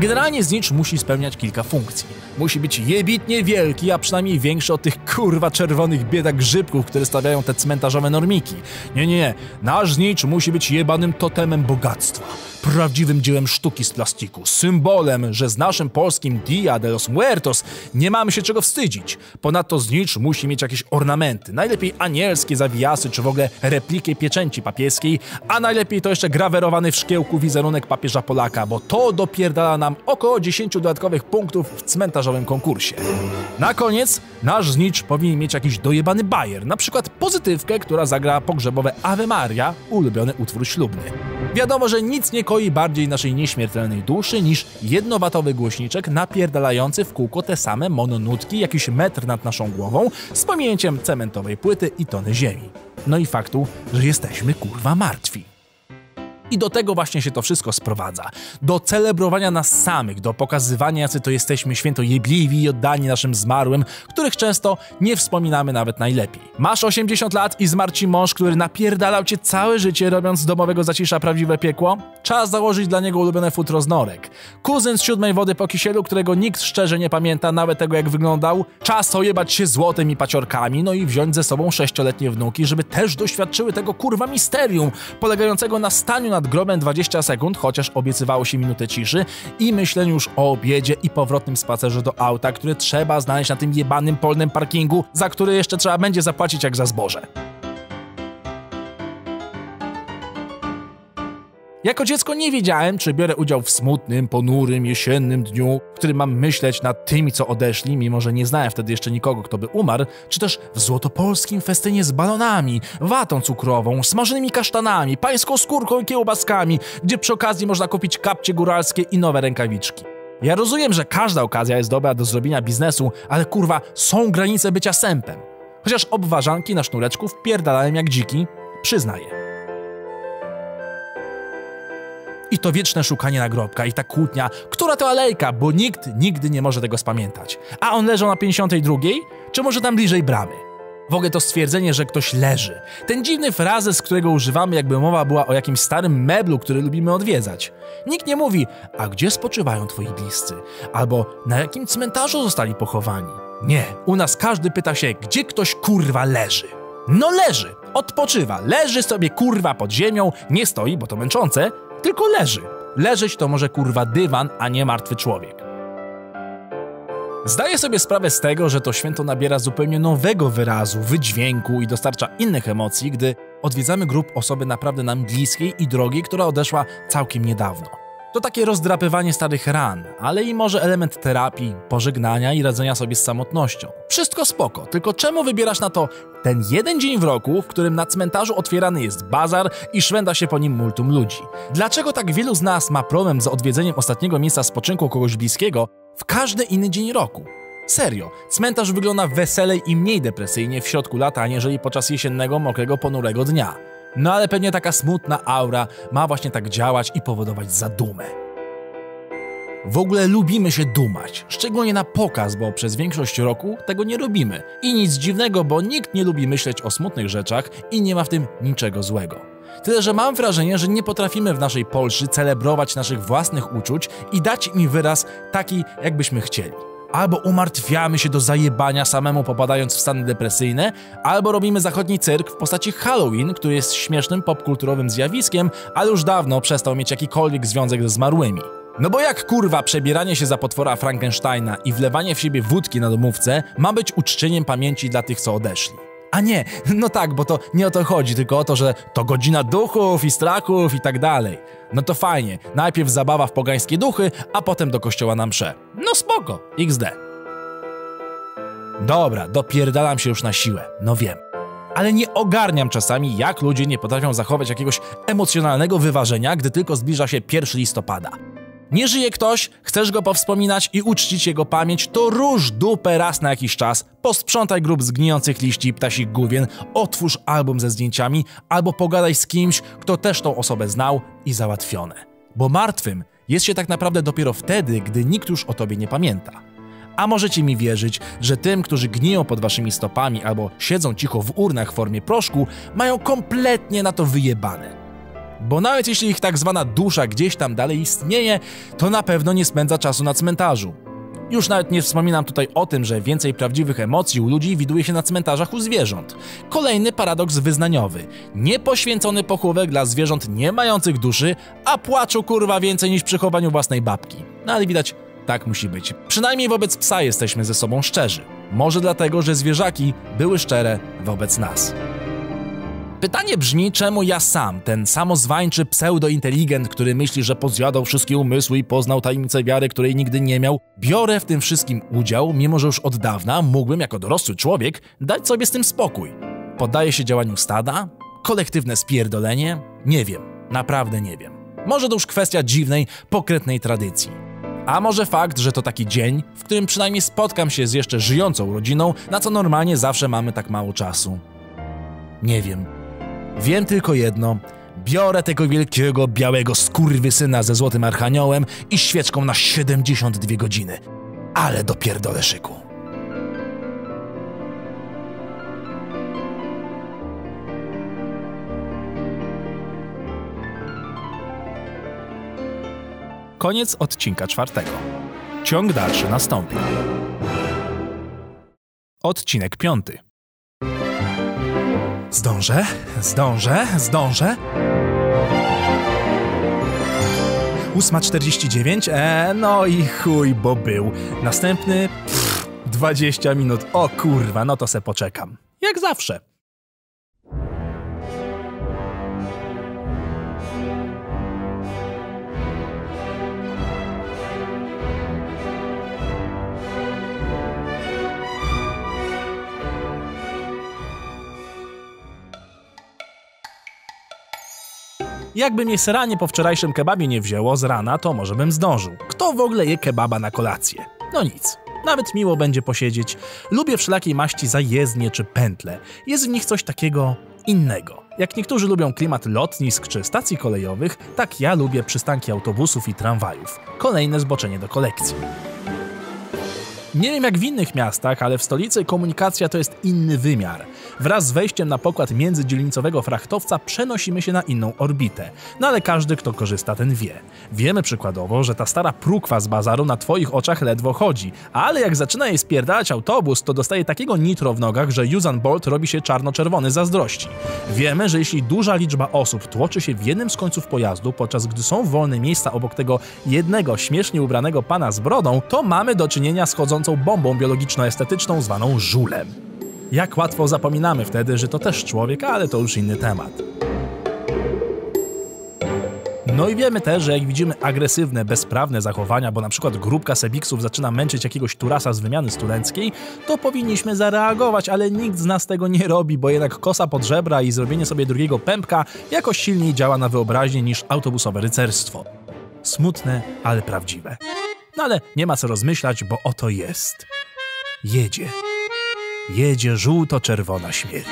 Generalnie znicz musi spełniać kilka funkcji. Musi być jebitnie wielki, a przynajmniej większy od tych kurwa czerwonych biedak grzybków, które stawiają te cmentarzowe normiki. Nie, nie, nasz znicz musi być jebanym totemem bogactwa. Prawdziwym dziełem sztuki z plastiku, symbolem, że z naszym polskim Dia de los Muertos nie mamy się czego wstydzić. Ponadto znicz musi mieć jakieś ornamenty, najlepiej anielskie zawijasy, czy w ogóle replikę pieczęci papieskiej, a najlepiej to jeszcze grawerowany w szkiełku wizerunek papieża Polaka, bo to dopierdala nam około 10 dodatkowych punktów w cmentarzowym konkursie. Na koniec, nasz znicz powinien mieć jakiś dojebany bajer, na przykład pozytywkę, która zagra pogrzebowe Ave Maria, ulubiony utwór ślubny. Wiadomo, że nic nie koi bardziej naszej nieśmiertelnej duszy niż jednowatowy głośniczek napierdalający w kółko te same mononutki jakiś metr nad naszą głową z pominięciem cementowej płyty i tony ziemi. No i faktu, że jesteśmy kurwa martwi. I do tego właśnie się to wszystko sprowadza. Do celebrowania nas samych, do pokazywania, jacy to jesteśmy święto jebliwi i oddani naszym zmarłym, których często nie wspominamy nawet najlepiej. Masz 80 lat i zmarł ci mąż, który napierdalał cię całe życie, robiąc z domowego zacisza prawdziwe piekło? Czas założyć dla niego ulubione futro z norek. Kuzyn z siódmej wody po kisielu, którego nikt szczerze nie pamięta nawet tego jak wyglądał? Czas ojebać się złotem i paciorkami, no i wziąć ze sobą sześcioletnie wnuki, żeby też doświadczyły tego kurwa misterium, polegającego na staniu nad grobem 20 sekund, chociaż obiecywało się minutę ciszy i myśleniu już o obiedzie i powrotnym spacerze do auta, które trzeba znaleźć na tym jebanym polnym parkingu, za który jeszcze trzeba będzie zapłacić jak za zboże. Jako dziecko nie wiedziałem, czy biorę udział w smutnym, ponurym, jesiennym dniu, w którym mam myśleć nad tymi, co odeszli, mimo że nie znałem wtedy jeszcze nikogo, kto by umarł, czy też w złotopolskim festynie z balonami, watą cukrową, smażonymi kasztanami, pańską skórką i kiełbaskami, gdzie przy okazji można kupić kapcie góralskie i nowe rękawiczki. Ja rozumiem, że każda okazja jest dobra do zrobienia biznesu, ale kurwa, są granice bycia sępem. Chociaż obważanki na sznureczku wpierdalałem jak dziki, przyznaję. I to wieczne szukanie nagrobka i ta kłótnia, która to alejka, bo nikt nigdy nie może tego spamiętać. A on leżał na 52, czy może tam bliżej bramy? W ogóle to stwierdzenie, że ktoś leży. Ten dziwny frazes, którego używamy, jakby mowa była o jakimś starym meblu, który lubimy odwiedzać. Nikt nie mówi, a gdzie spoczywają twoi bliscy? Albo na jakim cmentarzu zostali pochowani? Nie, u nas każdy pyta się, gdzie ktoś kurwa leży. No leży, odpoczywa, leży sobie kurwa pod ziemią, nie stoi, bo to męczące, tylko leży. Leżeć to może kurwa dywan, a nie martwy człowiek. Zdaję sobie sprawę z tego, że to święto nabiera zupełnie nowego wyrazu, wydźwięku i dostarcza innych emocji, gdy odwiedzamy grup osoby naprawdę nam bliskiej i drogiej, która odeszła całkiem niedawno. To takie rozdrapywanie starych ran, ale i może element terapii, pożegnania i radzenia sobie z samotnością. Wszystko spoko, tylko czemu wybierasz na to ten jeden dzień w roku, w którym na cmentarzu otwierany jest bazar i szwenda się po nim multum ludzi? Dlaczego tak wielu z nas ma problem z odwiedzeniem ostatniego miejsca spoczynku kogoś bliskiego w każdy inny dzień roku? Serio, cmentarz wygląda weselej i mniej depresyjnie w środku lata, aniżeli podczas jesiennego, mokrego, ponurego dnia. No ale pewnie taka smutna aura ma właśnie tak działać i powodować zadumę. W ogóle lubimy się dumać, szczególnie na pokaz, bo przez większość roku tego nie robimy. I nic dziwnego, bo nikt nie lubi myśleć o smutnych rzeczach i nie ma w tym niczego złego. Tyle, że mam wrażenie, że nie potrafimy w naszej Polsce celebrować naszych własnych uczuć i dać im wyraz taki, jakbyśmy chcieli. Albo umartwiamy się do zajebania samemu popadając w stany depresyjne, albo robimy zachodni cyrk w postaci Halloween, który jest śmiesznym popkulturowym zjawiskiem, ale już dawno przestał mieć jakikolwiek związek ze zmarłymi. No bo jak kurwa przebieranie się za potwora Frankensteina i wlewanie w siebie wódki na domówce ma być uczczeniem pamięci dla tych, co odeszli? A nie, no tak, bo to nie o to chodzi, tylko o to, że to godzina duchów i strachów i tak dalej. No to fajnie, najpierw zabawa w pogańskie duchy, a potem do kościoła na msze. No spoko, XD. Dobra, dopierdalam się już na siłę, no wiem. Ale nie ogarniam czasami, jak ludzie nie potrafią zachować jakiegoś emocjonalnego wyważenia, gdy tylko zbliża się 1 listopada. Nie żyje ktoś, chcesz go powspominać i uczcić jego pamięć, to róż dupę raz na jakiś czas, posprzątaj grób z gnijących liści i ptasich główien, otwórz album ze zdjęciami albo pogadaj z kimś, kto też tą osobę znał i załatwione. Bo martwym jest się tak naprawdę dopiero wtedy, gdy nikt już o tobie nie pamięta. A możecie mi wierzyć, że tym, którzy gniją pod waszymi stopami albo siedzą cicho w urnach w formie proszku, mają kompletnie na to wyjebane. Bo nawet jeśli ich tak zwana dusza gdzieś tam dalej istnieje, to na pewno nie spędza czasu na cmentarzu. Już nawet nie wspominam tutaj o tym, że więcej prawdziwych emocji u ludzi widuje się na cmentarzach u zwierząt. Kolejny paradoks wyznaniowy. Niepoświęcony pochówek dla zwierząt nie mających duszy, a płaczu kurwa więcej niż przy chowaniu własnej babki. No ale widać, tak musi być. Przynajmniej wobec psa jesteśmy ze sobą szczerzy. Może dlatego, że zwierzaki były szczere wobec nas. Pytanie brzmi, czemu ja sam, ten samozwańczy pseudointeligent, który myśli, że pozjadał wszystkie umysły i poznał tajemnicę wiary, której nigdy nie miał, biorę w tym wszystkim udział, mimo że już od dawna mógłbym jako dorosły człowiek dać sobie z tym spokój. Poddaję się działaniu stada? Kolektywne spierdolenie? Nie wiem, naprawdę nie wiem. Może to już kwestia dziwnej, pokretnej tradycji. A może fakt, że to taki dzień, w którym przynajmniej spotkam się z jeszcze żyjącą rodziną, na co normalnie zawsze mamy tak mało czasu. Nie wiem. Wiem tylko jedno. Biorę tego wielkiego, białego skurwysyna ze złotym archaniołem i świeczką na 72 godziny. Ale dopierdolę szyku. Koniec odcinka czwartego. Ciąg dalszy nastąpi. Odcinek piąty. Zdążę, zdążę, zdążę. 8.49, e, no i chuj, bo był. Następny, pff, 20 minut, o kurwa, no to se poczekam. Jak zawsze. Jakby mnie seranie po wczorajszym kebabie nie wzięło z rana, to może bym zdążył. Kto w ogóle je kebaba na kolację? No nic. Nawet miło będzie posiedzieć. Lubię wszelakiej maści zajezdnie czy pętle. Jest w nich coś takiego innego. Jak niektórzy lubią klimat lotnisk czy stacji kolejowych, tak ja lubię przystanki autobusów i tramwajów. Kolejne zboczenie do kolekcji. Nie wiem jak w innych miastach, ale w stolicy komunikacja to jest inny wymiar. Wraz z wejściem na pokład międzydzielnicowego frachtowca przenosimy się na inną orbitę. No ale każdy, kto korzysta, ten wie. Wiemy przykładowo, że ta stara prukwa z bazaru na twoich oczach ledwo chodzi, ale jak zaczyna jej spierdalać autobus, to dostaje takiego nitro w nogach, że Usain Bolt robi się czarno-czerwony zazdrości. Wiemy, że jeśli duża liczba osób tłoczy się w jednym z końców pojazdu, podczas gdy są wolne miejsca obok tego jednego śmiesznie ubranego pana z brodą, to mamy do czynienia z chodzącą bombą biologiczno-estetyczną zwaną żulem. Jak łatwo zapominamy wtedy, że to też człowiek, ale to już inny temat. No i wiemy też, że jak widzimy agresywne, bezprawne zachowania, bo na przykład grupka sebiksów zaczyna męczyć jakiegoś turasa z wymiany studenckiej, to powinniśmy zareagować, ale nikt z nas tego nie robi, bo jednak kosa pod żebra i zrobienie sobie drugiego pępka jakoś silniej działa na wyobraźnię niż autobusowe rycerstwo. Smutne, ale prawdziwe. No ale nie ma co rozmyślać, bo oto jest. Jedzie. Jedzie żółto-czerwona śmierć.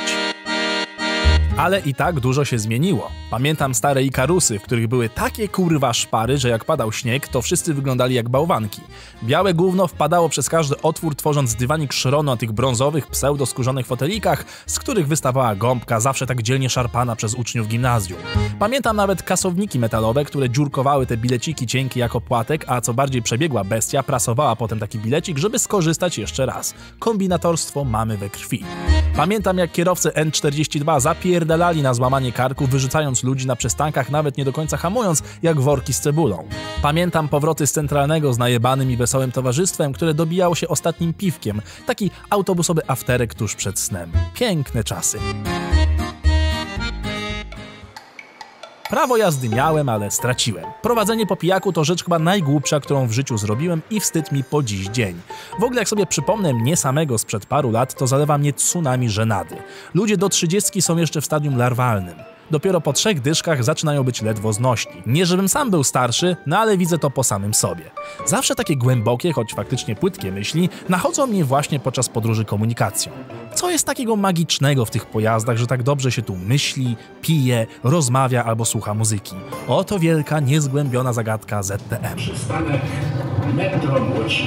Ale i tak dużo się zmieniło. Pamiętam stare Ikarusy, w których były takie kurwa szpary, że jak padał śnieg, to wszyscy wyglądali jak bałwanki. Białe gówno wpadało przez każdy otwór, tworząc dywanik szronu na tych brązowych, pseudo-skórzonych fotelikach, z których wystawała gąbka, zawsze tak dzielnie szarpana przez uczniów gimnazjum. Pamiętam nawet kasowniki metalowe, które dziurkowały te bileciki cienkie jako płatek, a co bardziej przebiegła bestia prasowała potem taki bilecik, żeby skorzystać jeszcze raz. Kombinatorstwo mamy we krwi. Pamiętam jak kierowcy N42 zapierdalali na złamanie karku, wyrzucając ludzi na przystankach, nawet nie do końca hamując, jak worki z cebulą. Pamiętam powroty z centralnego z najebanym i wesołym towarzystwem, które dobijało się ostatnim piwkiem. Taki autobusowy afterek tuż przed snem. Piękne czasy. Prawo jazdy miałem, ale straciłem. Prowadzenie po pijaku to rzecz chyba najgłupsza, którą w życiu zrobiłem i wstyd mi po dziś dzień. W ogóle jak sobie przypomnę mnie samego sprzed paru lat, to zalewa mnie tsunami żenady. Ludzie do trzydziestki są jeszcze w stadium larwalnym. Dopiero po trzech dyszkach zaczynają być ledwo znośni. Nie żebym sam był starszy, no ale widzę to po samym sobie. Zawsze takie głębokie, choć faktycznie płytkie myśli nachodzą mnie właśnie podczas podróży komunikacją. Co jest takiego magicznego w tych pojazdach, że tak dobrze się tu myśli, pije, rozmawia albo słucha muzyki? Oto wielka, niezgłębiona zagadka ZTM. Przystanek Metro Łódź.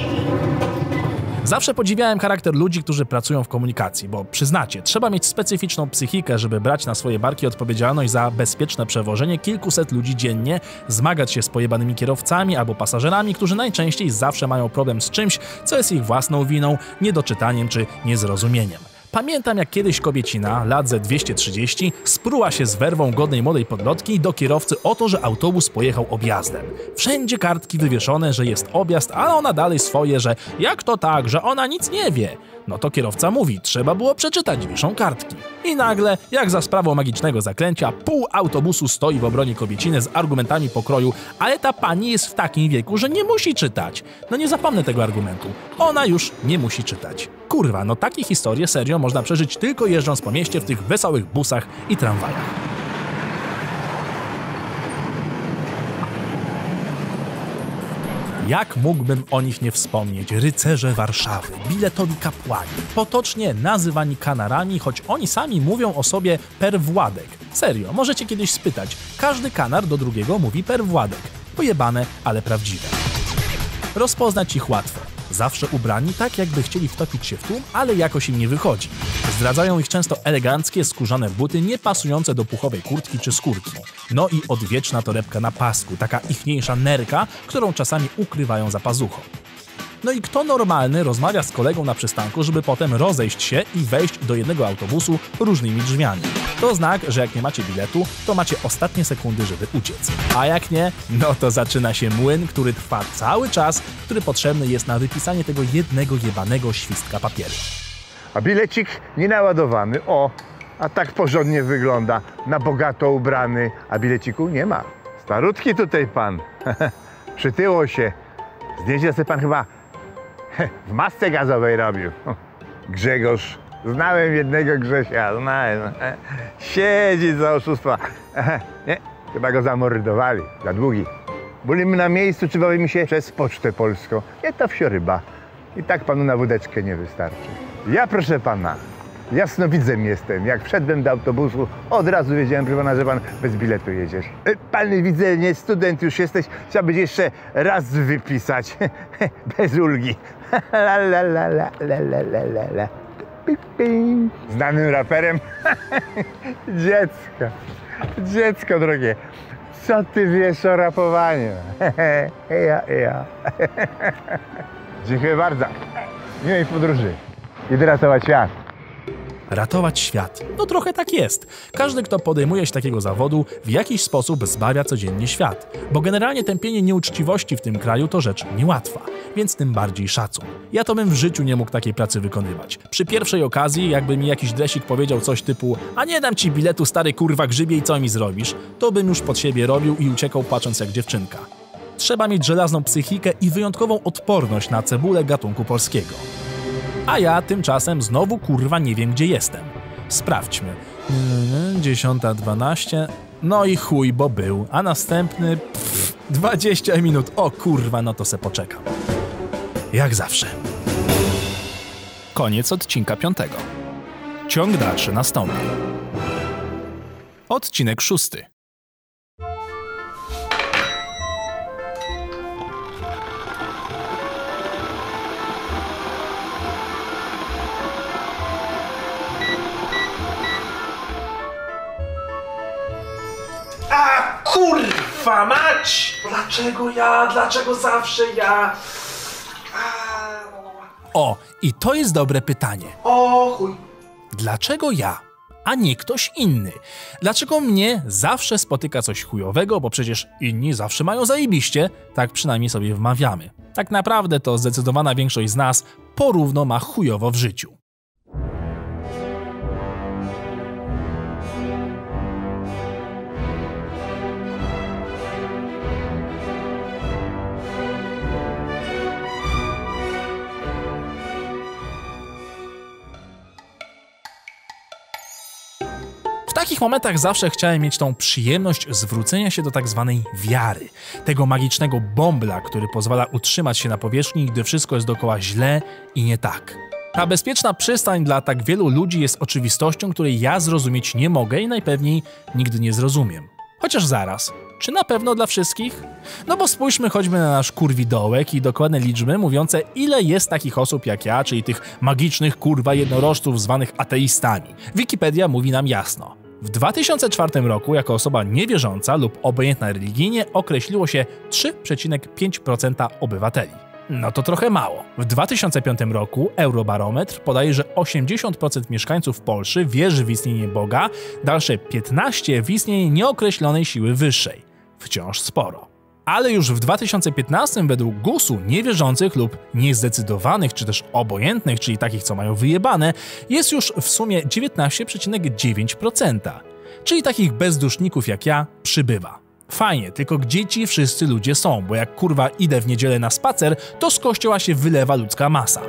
Zawsze podziwiałem charakter ludzi, którzy pracują w komunikacji, bo przyznacie, trzeba mieć specyficzną psychikę, żeby brać na swoje barki odpowiedzialność za bezpieczne przewożenie kilkuset ludzi dziennie, zmagać się z pojebanymi kierowcami albo pasażerami, którzy najczęściej zawsze mają problem z czymś, co jest ich własną winą, niedoczytaniem czy niezrozumieniem. Pamiętam jak kiedyś kobiecina, lat ze 230, spruła się z werwą godnej młodej podlotki do kierowcy o to, że autobus pojechał objazdem. Wszędzie kartki wywieszone, że jest objazd, ale ona dalej swoje, że jak to tak, że ona nic nie wie. No to kierowca mówi, trzeba było przeczytać, wiszą kartki. I nagle, jak za sprawą magicznego zaklęcia, pół autobusu stoi w obronie kobieciny z argumentami pokroju, ale ta pani jest w takim wieku, że nie musi czytać. No nie zapomnę tego argumentu. Ona już nie musi czytać. Kurwa, no takie historie serio można przeżyć tylko jeżdżąc po mieście w tych wesołych busach i tramwajach. Jak mógłbym o nich nie wspomnieć? Rycerze Warszawy, biletowi kapłani, potocznie nazywani kanarami, choć oni sami mówią o sobie per Władek. Serio, możecie kiedyś spytać. Każdy kanar do drugiego mówi per Władek. Pojebane, ale prawdziwe. Rozpoznać ich łatwo. Zawsze ubrani tak, jakby chcieli wtopić się w tłum, ale jakoś im nie wychodzi. Zdradzają ich często eleganckie, skórzane buty, nie pasujące do puchowej kurtki czy skórki. No i odwieczna torebka na pasku, taka ichniejsza nerka, którą czasami ukrywają za pazuchą. No i kto normalny rozmawia z kolegą na przystanku, żeby potem rozejść się i wejść do jednego autobusu różnymi drzwiami? To znak, że jak nie macie biletu, to macie ostatnie sekundy, żeby uciec. A jak nie, no to zaczyna się młyn, który trwa cały czas, który potrzebny jest na wypisanie tego jednego jebanego świstka papieru. A bilecik nienaładowany. O, a tak porządnie wygląda. Na bogato ubrany, a bileciku nie ma. Starutki tutaj pan. Przytyło się. Zdjęcie sobie pan chyba w masce gazowej robił. Grzegorz. Znałem jednego Grzesia, znałem. Siedzi za oszustwa. Nie, Chyba go zamordowali, za długi. Byliśmy na miejscu, czy bawimy się przez Pocztę Polską. Nie to wsioryba. I tak panu na wódeczkę nie wystarczy. Ja, proszę pana, jasnowidzem jestem. Jak wszedłem do autobusu, od razu wiedziałem, proszę pana, że pan bez biletu jedziesz. E, Pan widzę, nie student już jesteś, chciałbyś jeszcze raz wypisać. bez ulgi la, la, la, la, la, la, la, la. Znanym raperem? Dziecko. Dziecko drogie. Co ty wiesz o rapowaniu? ja, ja. Dziękuję bardzo. Miłej podróży. Idę ratować świat. Ratować świat. No trochę tak jest. Każdy, kto podejmuje się takiego zawodu, w jakiś sposób zbawia codziennie świat. Bo generalnie tępienie nieuczciwości w tym kraju to rzecz niełatwa, więc tym bardziej szacun. Ja to bym w życiu nie mógł takiej pracy wykonywać. Przy pierwszej okazji, jakby mi jakiś dresik powiedział coś typu a nie dam ci biletu stary kurwa grzybie i co mi zrobisz, to bym już pod siebie robił i uciekał płacząc jak dziewczynka. Trzeba mieć żelazną psychikę i wyjątkową odporność na cebulę gatunku polskiego. A ja tymczasem znowu kurwa nie wiem gdzie jestem. Sprawdźmy. Yy, 10.12. No i chuj, bo był. A następny. Pff, 20 minut. O kurwa, no to se poczekam. Jak zawsze. Koniec odcinka piątego. Ciąg dalszy nastąpi. Odcinek szósty. Kurwa mać! Dlaczego ja? Dlaczego zawsze ja? O, i to jest dobre pytanie. O chuj. Dlaczego ja, a nie ktoś inny? Dlaczego mnie zawsze spotyka coś chujowego, bo przecież inni zawsze mają zajebiście? Tak przynajmniej sobie wmawiamy. Tak naprawdę to zdecydowana większość z nas porówno ma chujowo w życiu. Takich momentach zawsze chciałem mieć tą przyjemność zwrócenia się do tak zwanej wiary, tego magicznego bombla, który pozwala utrzymać się na powierzchni, gdy wszystko jest dookoła źle i nie tak. Ta bezpieczna przystań dla tak wielu ludzi jest oczywistością, której ja zrozumieć nie mogę i najpewniej nigdy nie zrozumiem. Chociaż zaraz, czy na pewno dla wszystkich? No bo spójrzmy choćby na nasz kurwidołek i dokładne liczby mówiące, ile jest takich osób jak ja, czyli tych magicznych kurwa jednorożców zwanych ateistami. Wikipedia mówi nam jasno. W 2004 roku jako osoba niewierząca lub obojętna religijnie określiło się 3,5% obywateli. No to trochę mało. W 2005 roku Eurobarometr podaje, że 80% mieszkańców Polski wierzy w istnienie Boga, dalsze 15% w istnienie nieokreślonej siły wyższej. Wciąż sporo. Ale już w 2015 według GUS-u niewierzących lub niezdecydowanych, czy też obojętnych, czyli takich, co mają wyjebane, jest już w sumie 19,9%. Czyli takich bezduszników jak ja przybywa. Fajnie, tylko gdzie ci wszyscy ludzie są, bo jak kurwa idę w niedzielę na spacer, to z kościoła się wylewa ludzka masa.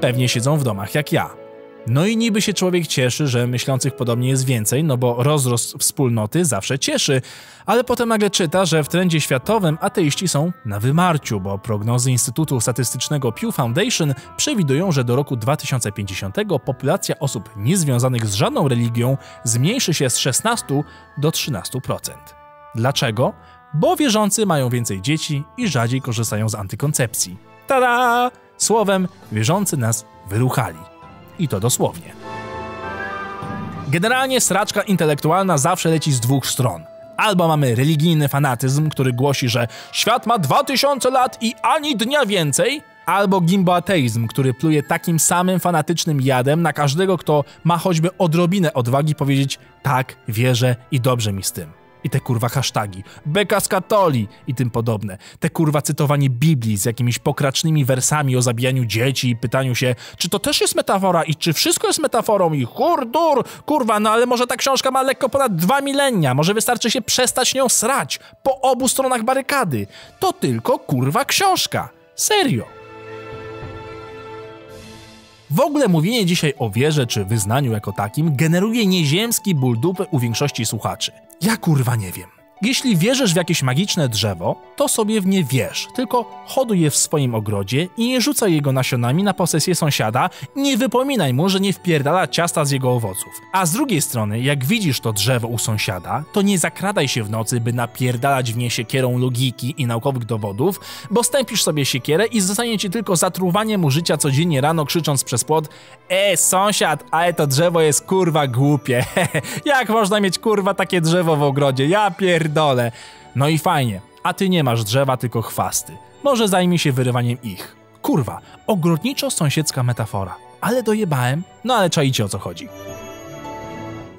Pewnie siedzą w domach jak ja. No i niby się człowiek cieszy, że myślących podobnie jest więcej, no bo rozrost wspólnoty zawsze cieszy, ale potem nagle czyta, że w trendzie światowym ateiści są na wymarciu, bo prognozy Instytutu Statystycznego Pew Foundation przewidują, że do roku 2050 populacja osób niezwiązanych z żadną religią zmniejszy się z 16 do 13%. Dlaczego? Bo wierzący mają więcej dzieci i rzadziej korzystają z antykoncepcji. Tada! Słowem, wierzący nas wyruchali. I to dosłownie. Generalnie sraczka intelektualna zawsze leci z dwóch stron. Albo mamy religijny fanatyzm, który głosi, że świat ma 2000 lat i ani dnia więcej, albo gimboateizm, który pluje takim samym fanatycznym jadem na każdego, kto ma choćby odrobinę odwagi powiedzieć tak, wierzę i dobrze mi z tym. I te kurwa hasztagi, beka z katoli i tym podobne. Te kurwa cytowanie Biblii z jakimiś pokracznymi wersami o zabijaniu dzieci i pytaniu się, czy to też jest metafora i czy wszystko jest metaforą i hurdur, kurwa, no ale może ta książka ma lekko ponad dwa milenia, może wystarczy się przestać nią srać po obu stronach barykady. To tylko kurwa książka. Serio. W ogóle mówienie dzisiaj o wierze czy wyznaniu jako takim generuje nieziemski ból dupy u większości słuchaczy. Ja kurwa nie wiem. Jeśli wierzysz w jakieś magiczne drzewo, to sobie w nie wierz, tylko hoduj je w swoim ogrodzie i nie rzucaj jego nasionami na posesję sąsiada, nie wypominaj mu, że nie wpierdala ciasta z jego owoców. A z drugiej strony, jak widzisz to drzewo u sąsiada, to nie zakradaj się w nocy, by napierdalać w nie siekierą logiki i naukowych dowodów, bo stępisz sobie siekierę i zostanie ci tylko zatruwanie mu życia codziennie rano krzycząc przez płot E, sąsiad, ale to drzewo jest kurwa głupie. jak można mieć kurwa takie drzewo w ogrodzie? Ja pierdolę. No i fajnie, a ty nie masz drzewa, tylko chwasty. Może zajmij się wyrywaniem ich. Kurwa, ogrodniczo-sąsiedzka metafora. Ale dojebałem, no ale czaicie o co chodzi.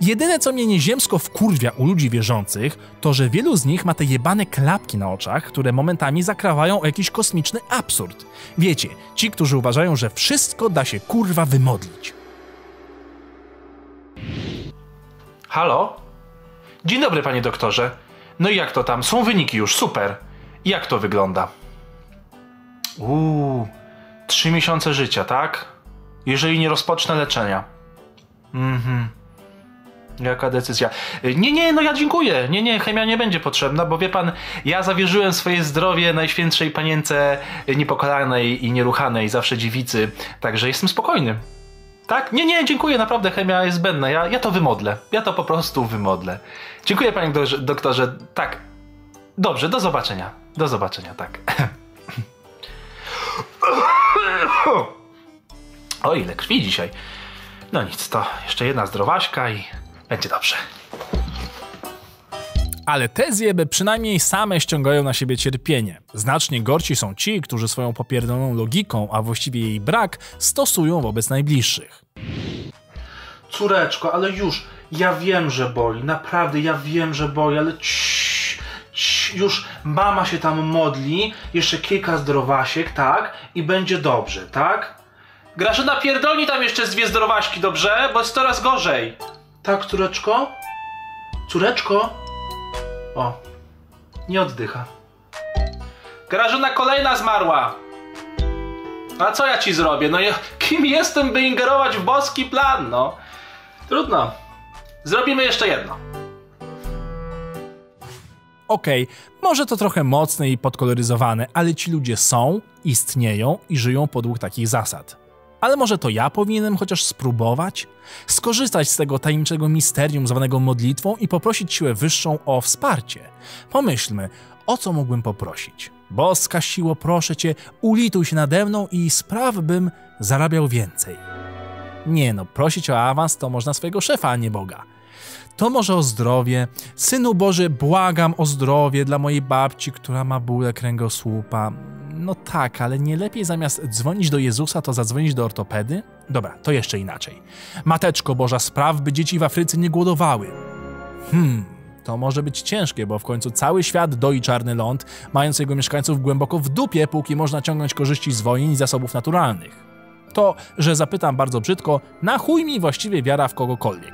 Jedyne co mnie nieziemsko wkurwia u ludzi wierzących, to że wielu z nich ma te jebane klapki na oczach, które momentami zakrawają o jakiś kosmiczny absurd. Wiecie, ci, którzy uważają, że wszystko da się kurwa wymodlić. Halo? Dzień dobry, panie doktorze. No i jak to tam? Są wyniki już, super. Jak to wygląda? Uuu, trzy miesiące życia, tak? Jeżeli nie rozpocznę leczenia. Mhm. Jaka decyzja? Nie, nie, no ja dziękuję. Nie, nie, chemia nie będzie potrzebna, bo wie pan, ja zawierzyłem swoje zdrowie Najświętszej Panience Niepokalanej i Nieruchanej, zawsze dziewicy, także jestem spokojny. Tak? Nie, nie, dziękuję, naprawdę chemia jest zbędna. Ja, ja to wymodlę. Ja to po prostu wymodlę. Dziękuję panie doktorze. Tak. Dobrze, do zobaczenia. Do zobaczenia, tak. O, ile krwi dzisiaj. No nic, to jeszcze jedna zdrowaśka i będzie dobrze. Ale te zjeby przynajmniej same ściągają na siebie cierpienie. Znacznie gorsi są ci, którzy swoją popierdoloną logiką, a właściwie jej brak, stosują wobec najbliższych. Córeczko, ale już, ja wiem, że boli, naprawdę, ja wiem, że boli, ale ciii, ciii, już mama się tam modli, jeszcze kilka zdrowasiek, tak? I będzie dobrze, tak? Grażyna, pierdolni tam jeszcze z dwie zdrowaśki, dobrze? Bo jest coraz gorzej. Tak, córeczko? Córeczko? O, nie oddycha. Grażyna kolejna zmarła. A co ja ci zrobię? No ja, kim jestem, by ingerować w boski plan, no? Trudno. Zrobimy jeszcze jedno. Okej, może to trochę mocne i podkoloryzowane, ale ci ludzie są, istnieją i żyją podług takich zasad. Ale może to ja powinienem chociaż spróbować? Skorzystać z tego tajemniczego misterium zwanego modlitwą i poprosić siłę wyższą o wsparcie. Pomyślmy, o co mógłbym poprosić? Boska siło, proszę cię, ulituj się nade mną i spraw, bym zarabiał więcej. Nie no, prosić o awans to można swojego szefa, a nie Boga. To może o zdrowie. Synu Boży, błagam o zdrowie dla mojej babci, która ma bóle kręgosłupa. No tak, ale nie lepiej zamiast dzwonić do Jezusa, to zadzwonić do ortopedy? Dobra, to jeszcze inaczej. Mateczko Boża, spraw, by dzieci w Afryce nie głodowały. Hmm, to może być ciężkie, bo w końcu cały świat doi czarny ląd, mając jego mieszkańców głęboko w dupie, póki można ciągnąć korzyści z wojen i zasobów naturalnych. To, że zapytam bardzo brzydko, na chuj mi właściwie wiara w kogokolwiek.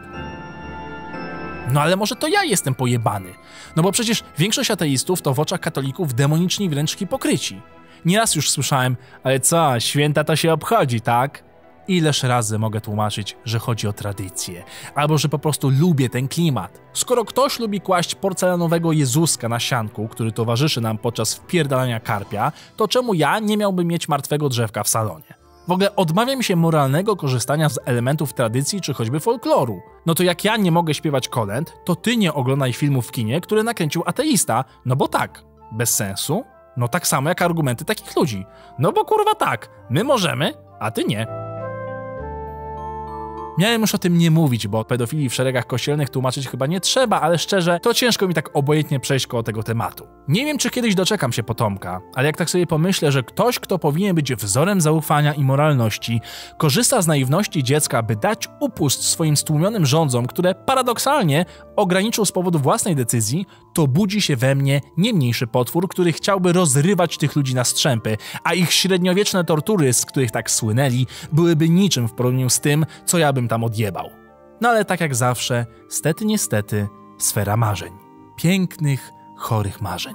No ale może to ja jestem pojebany. No bo przecież większość ateistów to w oczach katolików demoniczni wręcz hipokryci. Nieraz już słyszałem, ale co, święta to się obchodzi, tak? Ileż razy mogę tłumaczyć, że chodzi o tradycję, albo że po prostu lubię ten klimat. Skoro ktoś lubi kłaść porcelanowego Jezuska na sianku, który towarzyszy nam podczas wpierdalania karpia, to czemu ja nie miałbym mieć martwego drzewka w salonie? W ogóle odmawia mi się moralnego korzystania z elementów tradycji czy choćby folkloru. No to jak ja nie mogę śpiewać kolęd, to ty nie oglądaj filmu w kinie, który nakręcił ateista, no bo tak, bez sensu, no tak samo jak argumenty takich ludzi. No bo kurwa tak, my możemy, a ty nie. Miałem już o tym nie mówić, bo pedofilii w szeregach kościelnych tłumaczyć chyba nie trzeba, ale szczerze, to ciężko mi tak obojętnie przejść koło tego tematu. Nie wiem, czy kiedyś doczekam się potomka, ale jak tak sobie pomyślę, że ktoś, kto powinien być wzorem zaufania i moralności, korzysta z naiwności dziecka, by dać upust swoim stłumionym rządzom, które paradoksalnie ograniczą z powodu własnej decyzji, to budzi się we mnie nie mniejszy potwór, który chciałby rozrywać tych ludzi na strzępy, a ich średniowieczne tortury, z których tak słynęli, byłyby niczym w porównaniu z tym, co ja bym tam odjebał. No ale tak jak zawsze, stety niestety, sfera marzeń. Pięknych, chorych marzeń.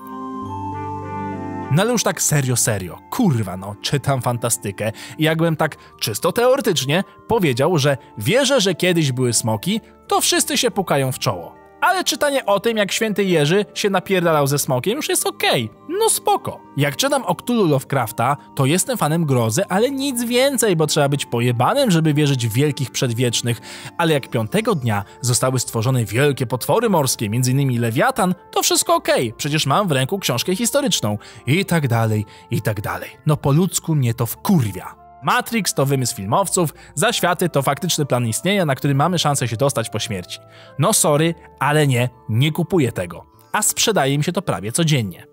No ale już tak serio, serio, kurwa no, czytam fantastykę i jakbym tak czysto teoretycznie powiedział, że wierzę, że kiedyś były smoki, to wszyscy się pukają w czoło. Ale czytanie o tym, jak święty Jerzy się napierdalał ze smokiem już jest okej. No spoko. Jak czytam o Cthulhu Lovecrafta, to jestem fanem grozy, ale nic więcej, bo trzeba być pojebanym, żeby wierzyć w wielkich przedwiecznych. Ale jak piątego dnia zostały stworzone wielkie potwory morskie, m.in. Lewiatan, to wszystko okej. Przecież mam w ręku książkę historyczną. I tak dalej, i tak dalej. No po ludzku mnie to wkurwia. Matrix to wymysł filmowców, zaświaty to faktyczny plan istnienia, na który mamy szansę się dostać po śmierci. No sorry, ale nie, nie kupuję tego. A sprzedaje mi się to prawie codziennie.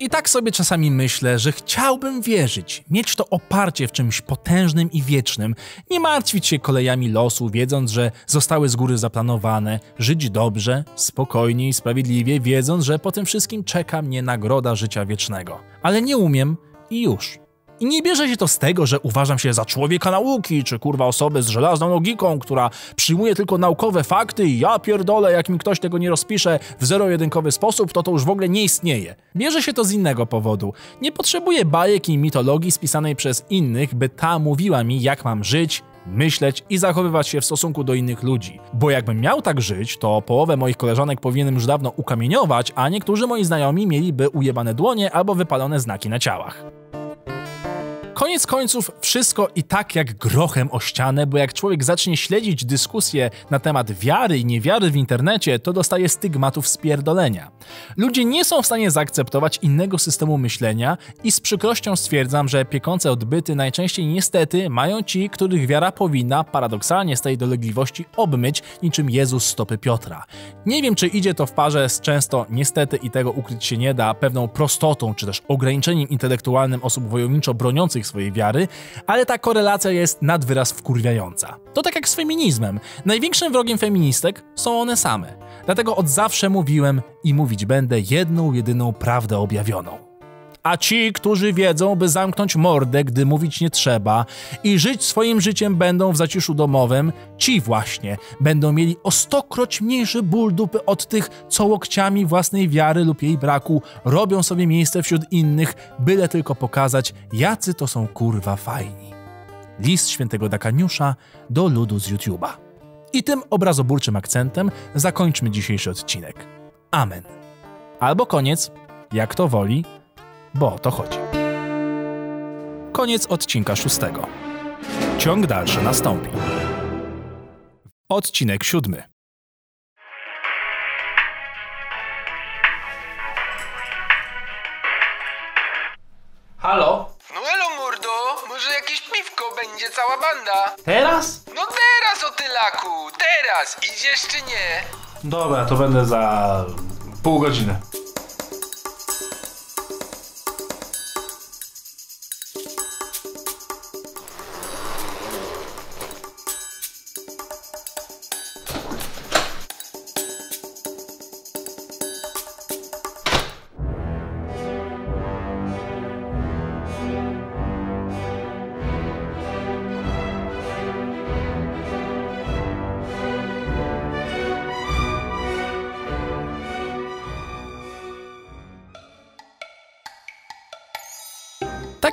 I tak sobie czasami myślę, że chciałbym wierzyć, mieć to oparcie w czymś potężnym i wiecznym, nie martwić się kolejami losu, wiedząc, że zostały z góry zaplanowane, żyć dobrze, spokojnie i sprawiedliwie, wiedząc, że po tym wszystkim czeka mnie nagroda życia wiecznego. Ale nie umiem i już. I nie bierze się to z tego, że uważam się za człowieka nauki, czy kurwa osobę z żelazną logiką, która przyjmuje tylko naukowe fakty i ja pierdolę, jak mi ktoś tego nie rozpisze w zero-jedynkowy sposób, to to już w ogóle nie istnieje. Bierze się to z innego powodu. Nie potrzebuję bajek i mitologii spisanej przez innych, by ta mówiła mi, jak mam żyć, myśleć i zachowywać się w stosunku do innych ludzi. Bo jakbym miał tak żyć, to połowę moich koleżanek powinienem już dawno ukamieniować, a niektórzy moi znajomi mieliby ujebane dłonie albo wypalone znaki na ciałach. Koniec końców, wszystko i tak jak grochem o ścianę, bo jak człowiek zacznie śledzić dyskusje na temat wiary i niewiary w internecie, to dostaje stygmatów spierdolenia. Ludzie nie są w stanie zaakceptować innego systemu myślenia i z przykrością stwierdzam, że piekące odbyty najczęściej niestety mają ci, których wiara powinna paradoksalnie z tej dolegliwości obmyć niczym Jezus stopy Piotra. Nie wiem, czy idzie to w parze z często niestety i tego ukryć się nie da pewną prostotą czy też ograniczeniem intelektualnym osób wojowniczo broniących swojej wiary, ale ta korelacja jest nad wyraz wkurwiająca. To tak jak z feminizmem. Największym wrogiem feministek są one same. Dlatego od zawsze mówiłem i mówić będę jedną, jedyną prawdę objawioną. A ci, którzy wiedzą, by zamknąć mordę, gdy mówić nie trzeba i żyć swoim życiem będą w zaciszu domowym, ci właśnie będą mieli o stokroć mniejszy ból dupy od tych, co łokciami własnej wiary lub jej braku robią sobie miejsce wśród innych, byle tylko pokazać, jacy to są kurwa fajni. List świętego Dakaniusza do ludu z YouTube'a. I tym obrazoburczym akcentem zakończmy dzisiejszy odcinek. Amen. Albo koniec, jak to woli, bo o to chodzi. Koniec odcinka szóstego. Ciąg dalszy nastąpi. Odcinek siódmy. Halo? No elo mordo, może jakieś piwko będzie cała banda? Teraz? No teraz o tylaku, teraz, idziesz czy nie? Dobra, to będę za pół godziny.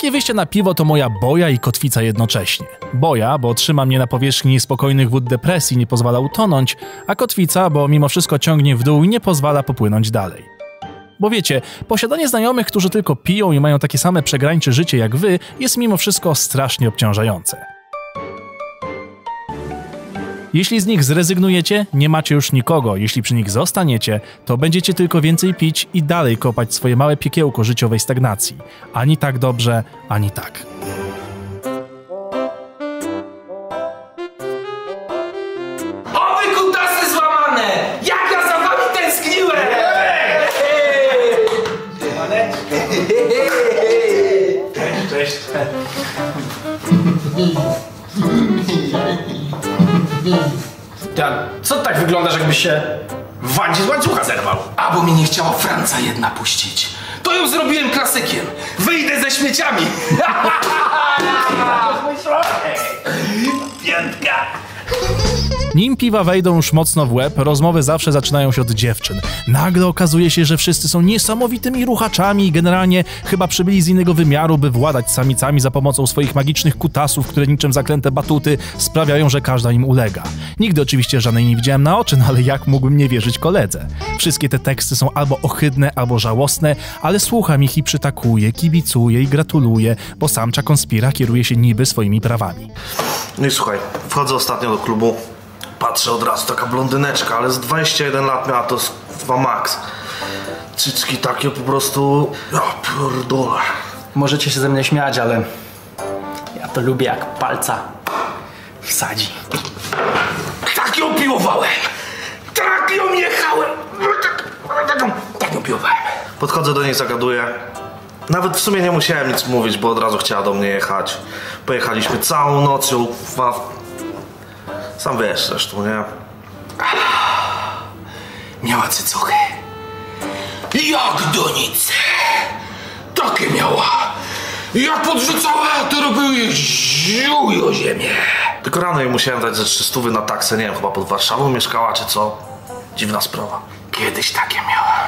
Takie wyjście na piwo to moja boja i kotwica jednocześnie. Boja, bo trzyma mnie na powierzchni spokojnych wód depresji, nie pozwala utonąć, a kotwica, bo mimo wszystko ciągnie w dół i nie pozwala popłynąć dalej. Bo wiecie, posiadanie znajomych, którzy tylko piją i mają takie same przegrańcze życie jak wy, jest mimo wszystko strasznie obciążające. Jeśli z nich zrezygnujecie, nie macie już nikogo. Jeśli przy nich zostaniecie, to będziecie tylko więcej pić i dalej kopać swoje małe piekiełko życiowej stagnacji. Ani tak dobrze, ani tak. Jakbyś się w Wandzie z łańcucha zerwał? A, bo mi nie chciała Franca jedna puścić. To ją zrobiłem klasykiem. Wyjdę ze śmieciami. Piątka. Nim piwa wejdą już mocno w łeb, rozmowy zawsze zaczynają się od dziewczyn. Nagle okazuje się, że wszyscy są niesamowitymi ruchaczami i generalnie chyba przybyli z innego wymiaru, by władać samicami za pomocą swoich magicznych kutasów, które niczym zaklęte batuty sprawiają, że każda im ulega. Nigdy oczywiście żadnej nie widziałem na oczy, no ale jak mógłbym nie wierzyć koledze? Wszystkie te teksty są albo ohydne, albo żałosne, ale słucham ich i przytakuję, kibicuję i gratuluję, bo samcza konspira kieruje się niby swoimi prawami. No i słuchaj, wchodzę ostatnio do klubu, patrzę od razu, taka blondyneczka, ale z 21 lat miała to z dwa max. Cycki takie po prostu, ja pierdolę. Możecie się ze mnie śmiać, ale ja to lubię jak palca wsadzi. Tak ją piłowałem! Tak ją jechałem! Tak, tak, ją- tak ją piłowałem. Podchodzę do niej, zagaduję. Nawet w sumie nie musiałem nic mówić, bo od razu chciała do mnie jechać. Pojechaliśmy całą noc ją. Sam wiesz zresztą, nie? Miała cycuchy. Jak donice! Takie miała! Jak podrzucała, to robiły ziół o ziemię. Tylko rano jej musiałem dać ze 300 na taksę, nie wiem, chyba pod Warszawą mieszkała czy co. Dziwna sprawa. Kiedyś takie miała.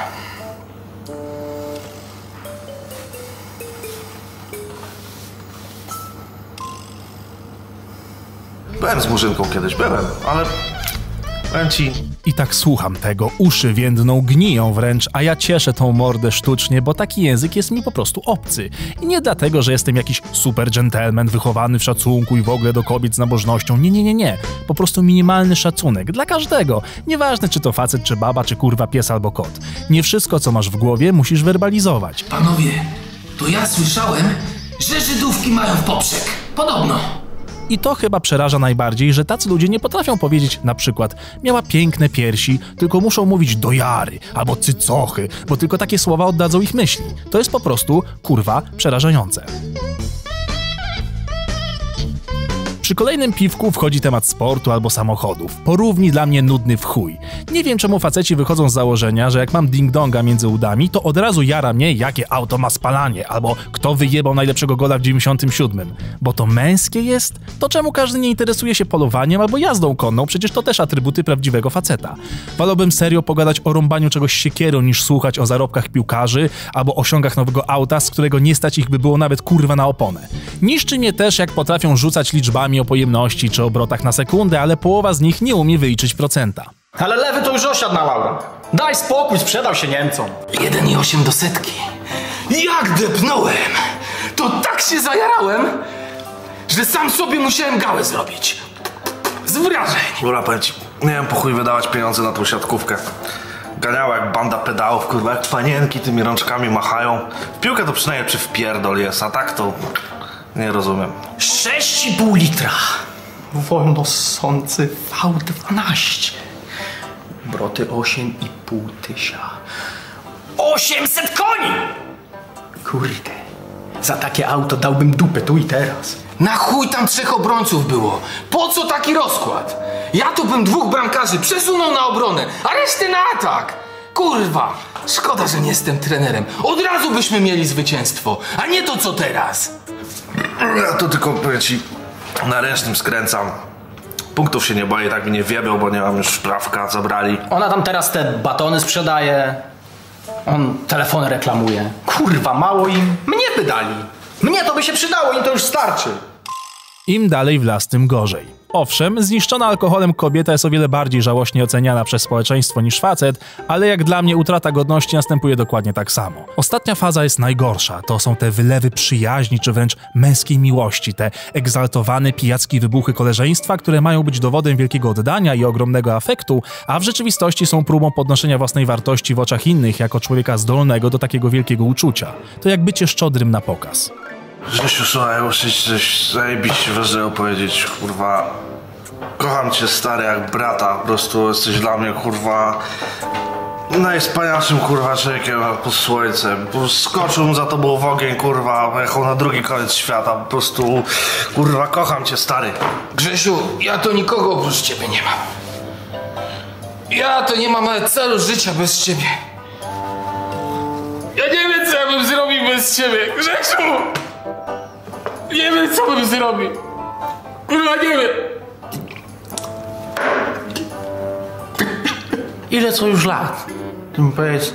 Byłem z murzynką kiedyś, byłem, ale powiem ci, I tak słucham tego, uszy więdną, gniją wręcz, a ja cieszę tą mordę sztucznie, bo taki język jest mi po prostu obcy. I nie dlatego, że jestem jakiś super gentleman, wychowany w szacunku i w ogóle do kobiet z nabożnością. Nie, nie, nie, nie. Po prostu minimalny szacunek dla każdego. Nieważne, czy to facet, czy baba, czy kurwa pies albo kot. Nie wszystko, co masz w głowie, musisz werbalizować. Panowie, to ja słyszałem, że Żydówki mają w poprzek. Podobno. I to chyba przeraża najbardziej, że tacy ludzie nie potrafią powiedzieć na przykład miała piękne piersi, tylko muszą mówić dojary albo cycochy, bo tylko takie słowa oddadzą ich myśli. To jest po prostu, kurwa, przerażające. Przy kolejnym piwku wchodzi temat sportu albo samochodów. Porówni dla mnie nudny w chuj. Nie wiem czemu faceci wychodzą z założenia, że jak mam ding-donga między udami, to od razu jara mnie, jakie auto ma spalanie, albo kto wyjebał najlepszego gola w 97. Bo to męskie jest? To czemu każdy nie interesuje się polowaniem albo jazdą konną? Przecież to też atrybuty prawdziwego faceta. Wolałbym serio pogadać o rąbaniu czegoś siekierą, niż słuchać o zarobkach piłkarzy albo osiągach nowego auta, z którego nie stać ich by było nawet kurwa na oponę. Niszczy mnie też, jak potrafią rzucać liczbami o pojemności czy obrotach na sekundę, ale połowa z nich nie umie wyliczyć procenta. Ale lewy to już osiadł na laurach. Daj spokój, sprzedał się Niemcom. 1,8 do setki. Jak depnąłem, to tak się zajarałem, że sam sobie musiałem gałę zrobić. Z wrażeń. Dobra, powiem ci, nie wiem po chuj wydawać pieniądze na tą siatkówkę. Ganiała jak banda pedałów, kurwa, jak panienki tymi rączkami machają. W piłkę to przynajmniej czy w pierdol jest, a tak to nie rozumiem. 6,5 litra. Wolnosący V12. Broty 8,5 tysia. 800 koni! Kurde. Za takie auto dałbym dupę tu i teraz. Na chuj tam trzech obrońców było. Po co taki rozkład? Ja tu bym dwóch bramkarzy przesunął na obronę, a resztę na atak. Kurwa, szkoda, że nie jestem trenerem. Od razu byśmy mieli zwycięstwo, a nie to co teraz. Ja to tylko powiem ci, na ręcznym skręcam. Punktów się nie boję, tak mi nie wiebią, bo nie mam już szprawka, zabrali. Ona tam teraz te batony sprzedaje. On telefony reklamuje. Kurwa, mało im. Mnie by dali. Mnie to by się przydało, im to już starczy. Im dalej w las, tym gorzej. Owszem, zniszczona alkoholem kobieta jest o wiele bardziej żałośnie oceniana przez społeczeństwo niż facet, ale jak dla mnie utrata godności następuje dokładnie tak samo. Ostatnia faza jest najgorsza. To są te wylewy przyjaźni czy wręcz męskiej miłości, te egzaltowane pijackie wybuchy koleżeństwa, które mają być dowodem wielkiego oddania i ogromnego afektu, a w rzeczywistości są próbą podnoszenia własnej wartości w oczach innych jako człowieka zdolnego do takiego wielkiego uczucia. To jak bycie szczodrym na pokaz. Grzesiu, słuchaj, muszę ci coś zajebiście ważnego powiedzieć, kurwa. Kocham cię, stary, jak brata, po prostu jesteś dla mnie, kurwa, najwspanialszym, kurwa, człowiekiem pod słońcem. Po prostu skoczył za tobą w ogień, kurwa, pojechał na drugi koniec świata, po prostu, kurwa, kocham cię, stary. Grzesiu, ja to nikogo oprócz ciebie nie mam. Ja to nie mam celu życia bez ciebie. Ja nie wiem, co ja bym zrobił bez ciebie. Grzesiu! Nie wiem, co bym zrobił. Kurwa, nie wiem. Ile co już lat? Ty mi powiedz...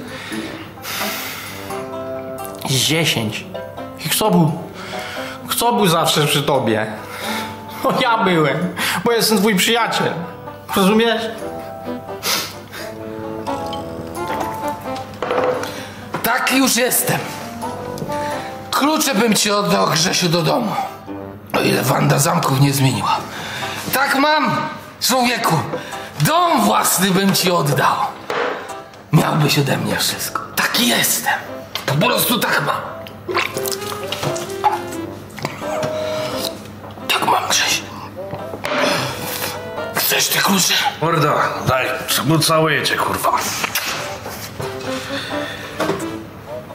Z dziesięć. I kto był... Kto był zawsze przy tobie? O, ja byłem, bo jestem twój przyjaciel. Rozumiesz? Tak już jestem. Klucze bym ci oddał, Grzesiu, do domu. O ile Wanda zamków nie zmieniła. Tak mam, człowieku. Dom własny bym ci oddał. Miałbyś ode mnie wszystko. Taki jestem. Po prostu tak mam. Tak mam, Grzesiu. Chcesz te klucze? Morda, daj, całuję cię, kurwa.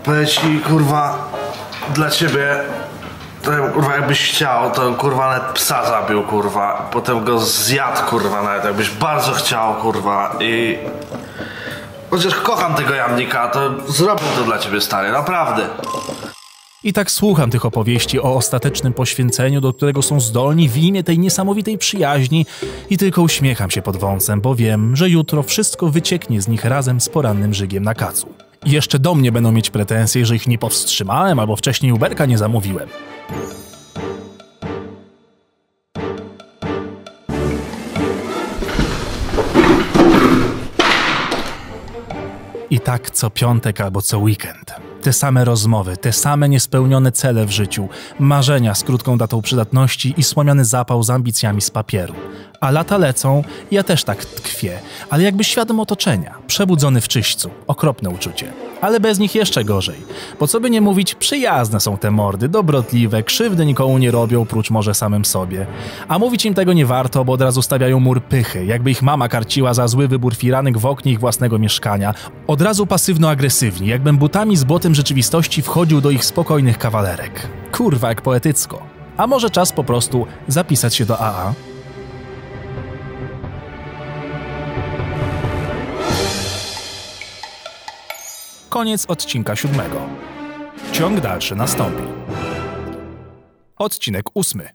Powiem ci, kurwa, dla ciebie, to kurwa jakbyś chciał, to kurwa nawet psa zabił, kurwa. Potem go zjadł, kurwa, nawet jakbyś bardzo chciał, kurwa. I chociaż kocham tego jamnika, to zrobię to dla ciebie, stary, naprawdę. I tak słucham tych opowieści o ostatecznym poświęceniu, do którego są zdolni w imię tej niesamowitej przyjaźni i tylko uśmiecham się pod wąsem, bo wiem, że jutro wszystko wycieknie z nich razem z porannym żygiem na kacu. Jeszcze do mnie będą mieć pretensje, że ich nie powstrzymałem albo wcześniej Uberka nie zamówiłem. I tak co piątek albo co weekend. Te same rozmowy, te same niespełnione cele w życiu, marzenia z krótką datą przydatności i słomiany zapał z ambicjami z papieru. A lata lecą, ja też tak tkwię, ale jakby świadom otoczenia, przebudzony w czyśćcu, okropne uczucie. Ale bez nich jeszcze gorzej, bo co by nie mówić, przyjazne są te mordy, dobrotliwe, krzywdy nikomu nie robią, prócz może samym sobie. A mówić im tego nie warto, bo od razu stawiają mur pychy, jakby ich mama karciła za zły wybór firanek w oknie ich własnego mieszkania. Od razu pasywno-agresywni, jakbym butami z błotem rzeczywistości wchodził do ich spokojnych kawalerek. Kurwa, jak poetycko. A może czas po prostu zapisać się do AA? Koniec odcinka siódmego. Ciąg dalszy nastąpi. Odcinek ósmy.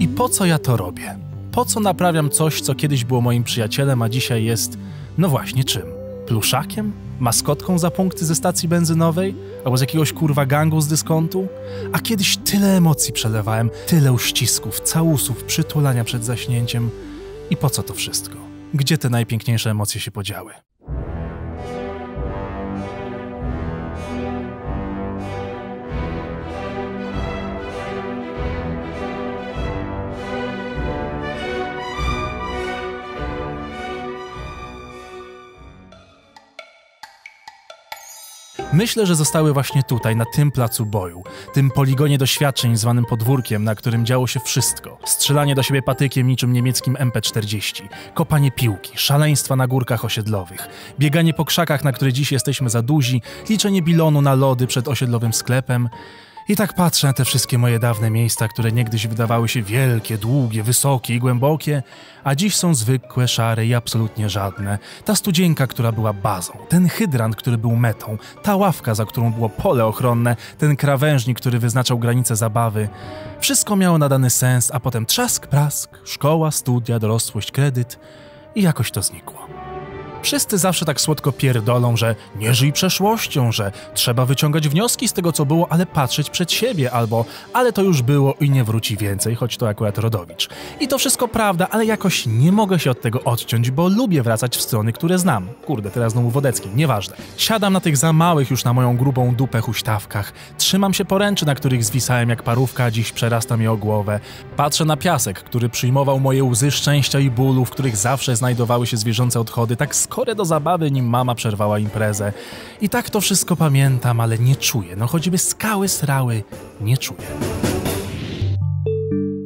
I po co ja to robię? Po co naprawiam coś, co kiedyś było moim przyjacielem, a dzisiaj jest, no właśnie czym? Pluszakiem? Maskotką za punkty ze stacji benzynowej? Albo z jakiegoś kurwa gangu z dyskontu? A kiedyś tyle emocji przelewałem, tyle uścisków, całusów, przytulania przed zaśnięciem. I po co to wszystko? Gdzie te najpiękniejsze emocje się podziały? Myślę, że zostały właśnie tutaj, na tym placu boju, tym poligonie doświadczeń zwanym podwórkiem, na którym działo się wszystko. Strzelanie do siebie patykiem niczym niemieckim MP40, kopanie piłki, szaleństwa na górkach osiedlowych, bieganie po krzakach, na które dziś jesteśmy za duzi, liczenie bilonu na lody przed osiedlowym sklepem. I tak patrzę na te wszystkie moje dawne miejsca, które niegdyś wydawały się wielkie, długie, wysokie i głębokie, a dziś są zwykłe, szare i absolutnie żadne. Ta studzienka, która była bazą, ten hydrant, który był metą, ta ławka, za którą było pole ochronne, ten krawężnik, który wyznaczał granice zabawy. Wszystko miało nadany sens, a potem trzask, prask, szkoła, studia, dorosłość, kredyt i jakoś to znikło. Wszyscy zawsze tak słodko pierdolą, że nie żyj przeszłością, że trzeba wyciągać wnioski z tego, co było, ale patrzeć przed siebie, albo ale to już było i nie wróci więcej, choć to akurat Rodowicz. I to wszystko prawda, ale jakoś nie mogę się od tego odciąć, bo lubię wracać w strony, które znam. Kurde, teraz znowu Wodecki, nieważne. Siadam na tych za małych już na moją grubą dupę huśtawkach, trzymam się poręczy, na których zwisałem jak parówka, a dziś przerasta mi o głowę. Patrzę na piasek, który przyjmował moje łzy szczęścia i bólu, w których zawsze znajdowały się zwierzęce odchody, tak skore do zabawy, nim mama przerwała imprezę. I tak to wszystko pamiętam, ale nie czuję. No choćby skały srały, nie czuję.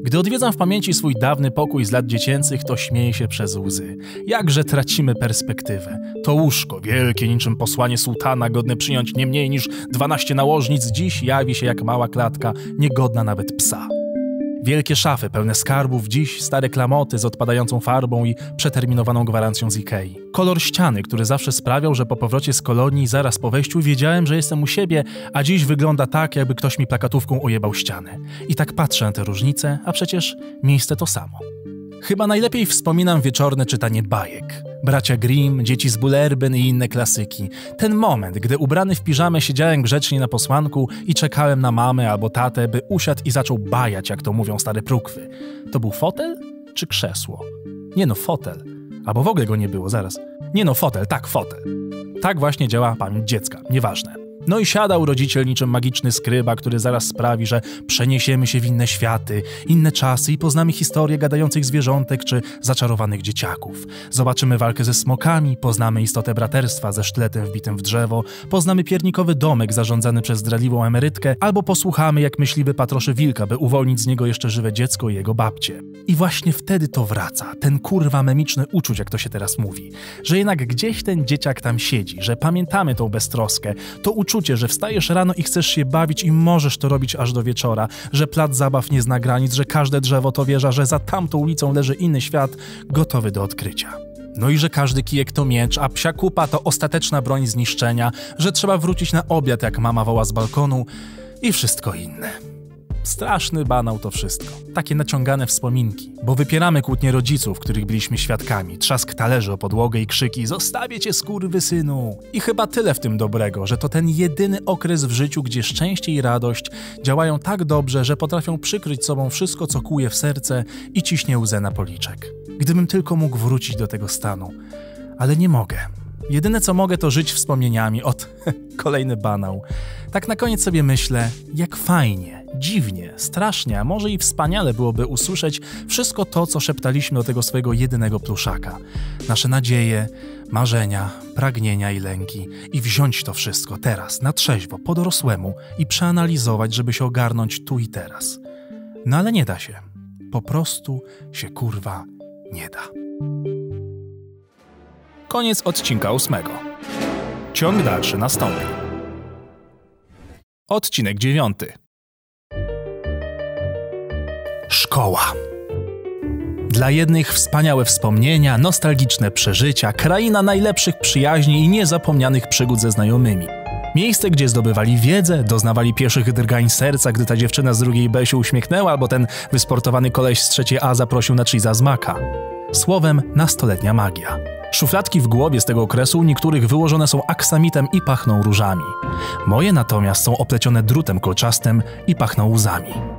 Gdy odwiedzam w pamięci swój dawny pokój z lat dziecięcych, to śmieję się przez łzy. Jakże tracimy perspektywę. To łóżko, wielkie niczym posłanie sułtana, godne przyjąć nie mniej niż 12 nałożnic, dziś jawi się jak mała klatka, niegodna nawet psa. Wielkie szafy pełne skarbów, dziś stare klamoty z odpadającą farbą i przeterminowaną gwarancją z Ikei. Kolor ściany, który zawsze sprawiał, że po powrocie z kolonii zaraz po wejściu wiedziałem, że jestem u siebie, a dziś wygląda tak, jakby ktoś mi plakatówką ojebał ścianę. I tak patrzę na te różnice, a przecież miejsce to samo. Chyba najlepiej wspominam wieczorne czytanie bajek. Bracia Grimm, Dzieci z Bullerbyn i inne klasyki. Ten moment, gdy ubrany w piżamę siedziałem grzecznie na posłanku i czekałem na mamę albo tatę, by usiadł i zaczął bajać, jak to mówią stare prukwy. To był fotel czy krzesło? Nie no, fotel. Albo w ogóle go nie było, zaraz. Nie no, fotel, tak, fotel. Tak właśnie działa pamięć dziecka, nieważne. No i siadał rodziciel niczym magiczny skryba, który zaraz sprawi, że przeniesiemy się w inne światy, inne czasy i poznamy historię gadających zwierzątek czy zaczarowanych dzieciaków. Zobaczymy walkę ze smokami, poznamy istotę braterstwa ze sztyletem wbitym w drzewo, poznamy piernikowy domek zarządzany przez zdradliwą emerytkę, albo posłuchamy, jak myśliwy patroszy wilka, by uwolnić z niego jeszcze żywe dziecko i jego babcie. I właśnie wtedy to wraca, ten kurwa memiczny uczuć, jak to się teraz mówi, że jednak gdzieś ten dzieciak tam siedzi, że pamiętamy tą beztroskę, to uczucie uczucie, że wstajesz rano i chcesz się bawić i możesz to robić aż do wieczora, że plac zabaw nie zna granic, że każde drzewo to wieża, że za tamtą ulicą leży inny świat, gotowy do odkrycia. No i że każdy kijek to miecz, a psia kupa to ostateczna broń zniszczenia, że trzeba wrócić na obiad, jak mama woła z balkonu i wszystko inne. Straszny banał to wszystko. Takie naciągane wspominki, bo wypieramy kłótnie rodziców, których byliśmy świadkami, trzask talerzy o podłogę i krzyki zostawię cię synu. I chyba tyle w tym dobrego, że to ten jedyny okres w życiu, gdzie szczęście i radość działają tak dobrze, że potrafią przykryć sobą wszystko, co kłuje w serce i ciśnie łzę na policzek. Gdybym tylko mógł wrócić do tego stanu. Ale nie mogę. Jedyne co mogę to żyć wspomnieniami od kolejny banał. Tak na koniec sobie myślę, jak fajnie, dziwnie, strasznie, a może i wspaniale byłoby usłyszeć wszystko to, co szeptaliśmy do tego swojego jedynego pluszaka. Nasze nadzieje, marzenia, pragnienia i lęki i wziąć to wszystko teraz, na trzeźwo, po dorosłemu i przeanalizować, żeby się ogarnąć tu i teraz. No ale nie da się. Po prostu się kurwa nie da. Koniec odcinka ósmego. Ciąg dalszy nastąpi. Odcinek dziewiąty. Szkoła. Dla jednych wspaniałe wspomnienia, nostalgiczne przeżycia, kraina najlepszych przyjaźni i niezapomnianych przygód ze znajomymi. Miejsce, gdzie zdobywali wiedzę, doznawali pierwszych drgań serca, gdy ta dziewczyna z drugiej B się uśmiechnęła, albo ten wysportowany koleś z trzeciej A zaprosił na cheesa z maka. Słowem, nastoletnia magia. Szufladki w głowie z tego okresu niektórych wyłożone są aksamitem i pachną różami. Moje natomiast są oplecione drutem kolczastym i pachną łzami.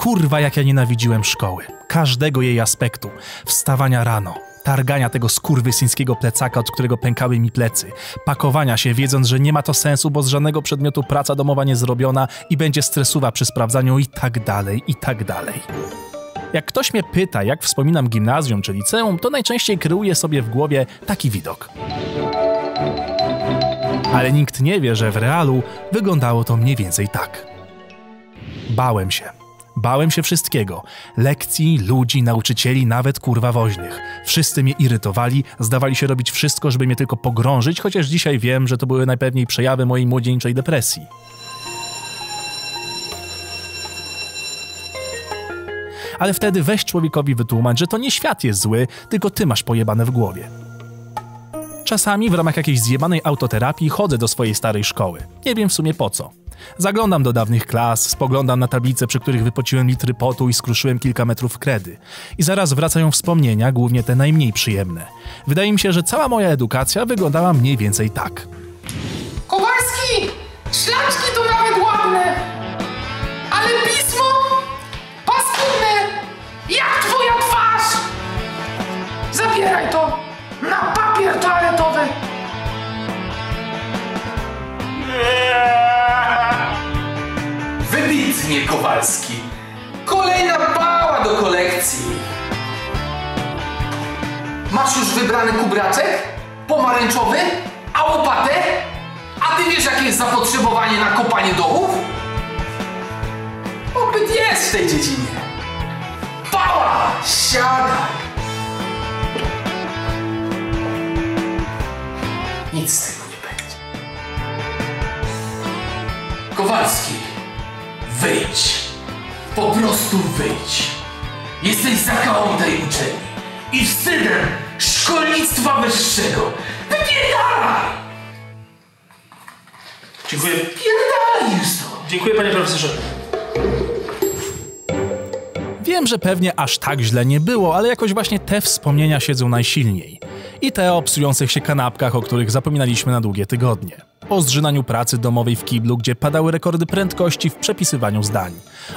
Kurwa, jak ja nienawidziłem szkoły. Każdego jej aspektu. Wstawania rano, targania tego skurwysyńskiego plecaka, od którego pękały mi plecy, pakowania się, wiedząc, że nie ma to sensu, bo z żadnego przedmiotu praca domowa nie zrobiona i będzie stresowa przy sprawdzaniu i tak dalej, i tak dalej. Jak ktoś mnie pyta, jak wspominam gimnazjum czy liceum, to najczęściej kreuję sobie w głowie taki widok. Ale nikt nie wie, że w realu wyglądało to mniej więcej tak. Bałem się. Bałem się wszystkiego. Lekcji, ludzi, nauczycieli, nawet kurwa woźnych. Wszyscy mnie irytowali, zdawali się robić wszystko, żeby mnie tylko pogrążyć, chociaż dzisiaj wiem, że to były najpewniej przejawy mojej młodzieńczej depresji. Ale wtedy weź człowiekowi wytłumacz, że to nie świat jest zły, tylko ty masz pojebane w głowie. Czasami w ramach jakiejś zjebanej autoterapii chodzę do swojej starej szkoły. Nie wiem w sumie po co. Zaglądam do dawnych klas, spoglądam na tablice, przy których wypociłem litry potu i skruszyłem kilka metrów kredy. I zaraz wracają wspomnienia, głównie te najmniej przyjemne. Wydaje mi się, że cała moja edukacja wyglądała mniej więcej tak. Kowalski! Szlaczki to nawet ładne! Ale pismo? Paskudne! Jak twoja twarz! Zabieraj to na papier toaletowy! Wybitnie, Kowalski. Kolejna pała do kolekcji. Masz już wybrany kubraczek? Pomarańczowy? A łopatę? A ty wiesz, jakie jest zapotrzebowanie na kopanie dołów? w tej dziedzinie. Pała! Siadaj! Nic z tego nie będzie. Kowalski, wyjdź. Po prostu wyjdź. Jesteś zakałą tej uczelni i wstydem szkolnictwa wyższego. Wypierdalaj! Dziękuję. Pierdalaj już to! Dziękuję panie profesorze. Wiem, że pewnie aż tak źle nie było, ale jakoś właśnie te wspomnienia siedzą najsilniej. I te o psujących się kanapkach, o których zapominaliśmy na długie tygodnie. O zżynaniu pracy domowej w kiblu, gdzie padały rekordy prędkości w przepisywaniu zdań.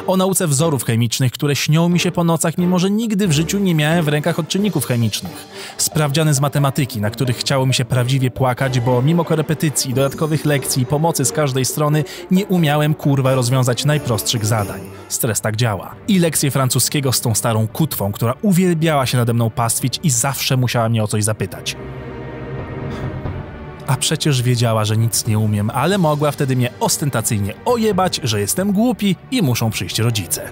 O nauce wzorów chemicznych, które śnią mi się po nocach, mimo że nigdy w życiu nie miałem w rękach odczynników chemicznych. Sprawdziany z matematyki, na których chciało mi się prawdziwie płakać, bo mimo korepetycji, dodatkowych lekcji i pomocy z każdej strony nie umiałem kurwa rozwiązać najprostszych zadań. Stres tak działa. I lekcje francuskiego z tą starą kutwą, która uwielbiała się nade mną pastwić i zawsze musiała mnie o coś zapytać. A przecież wiedziała, że nic nie umiem, ale mogła wtedy mnie ostentacyjnie ojebać, że jestem głupi i muszą przyjść rodzice.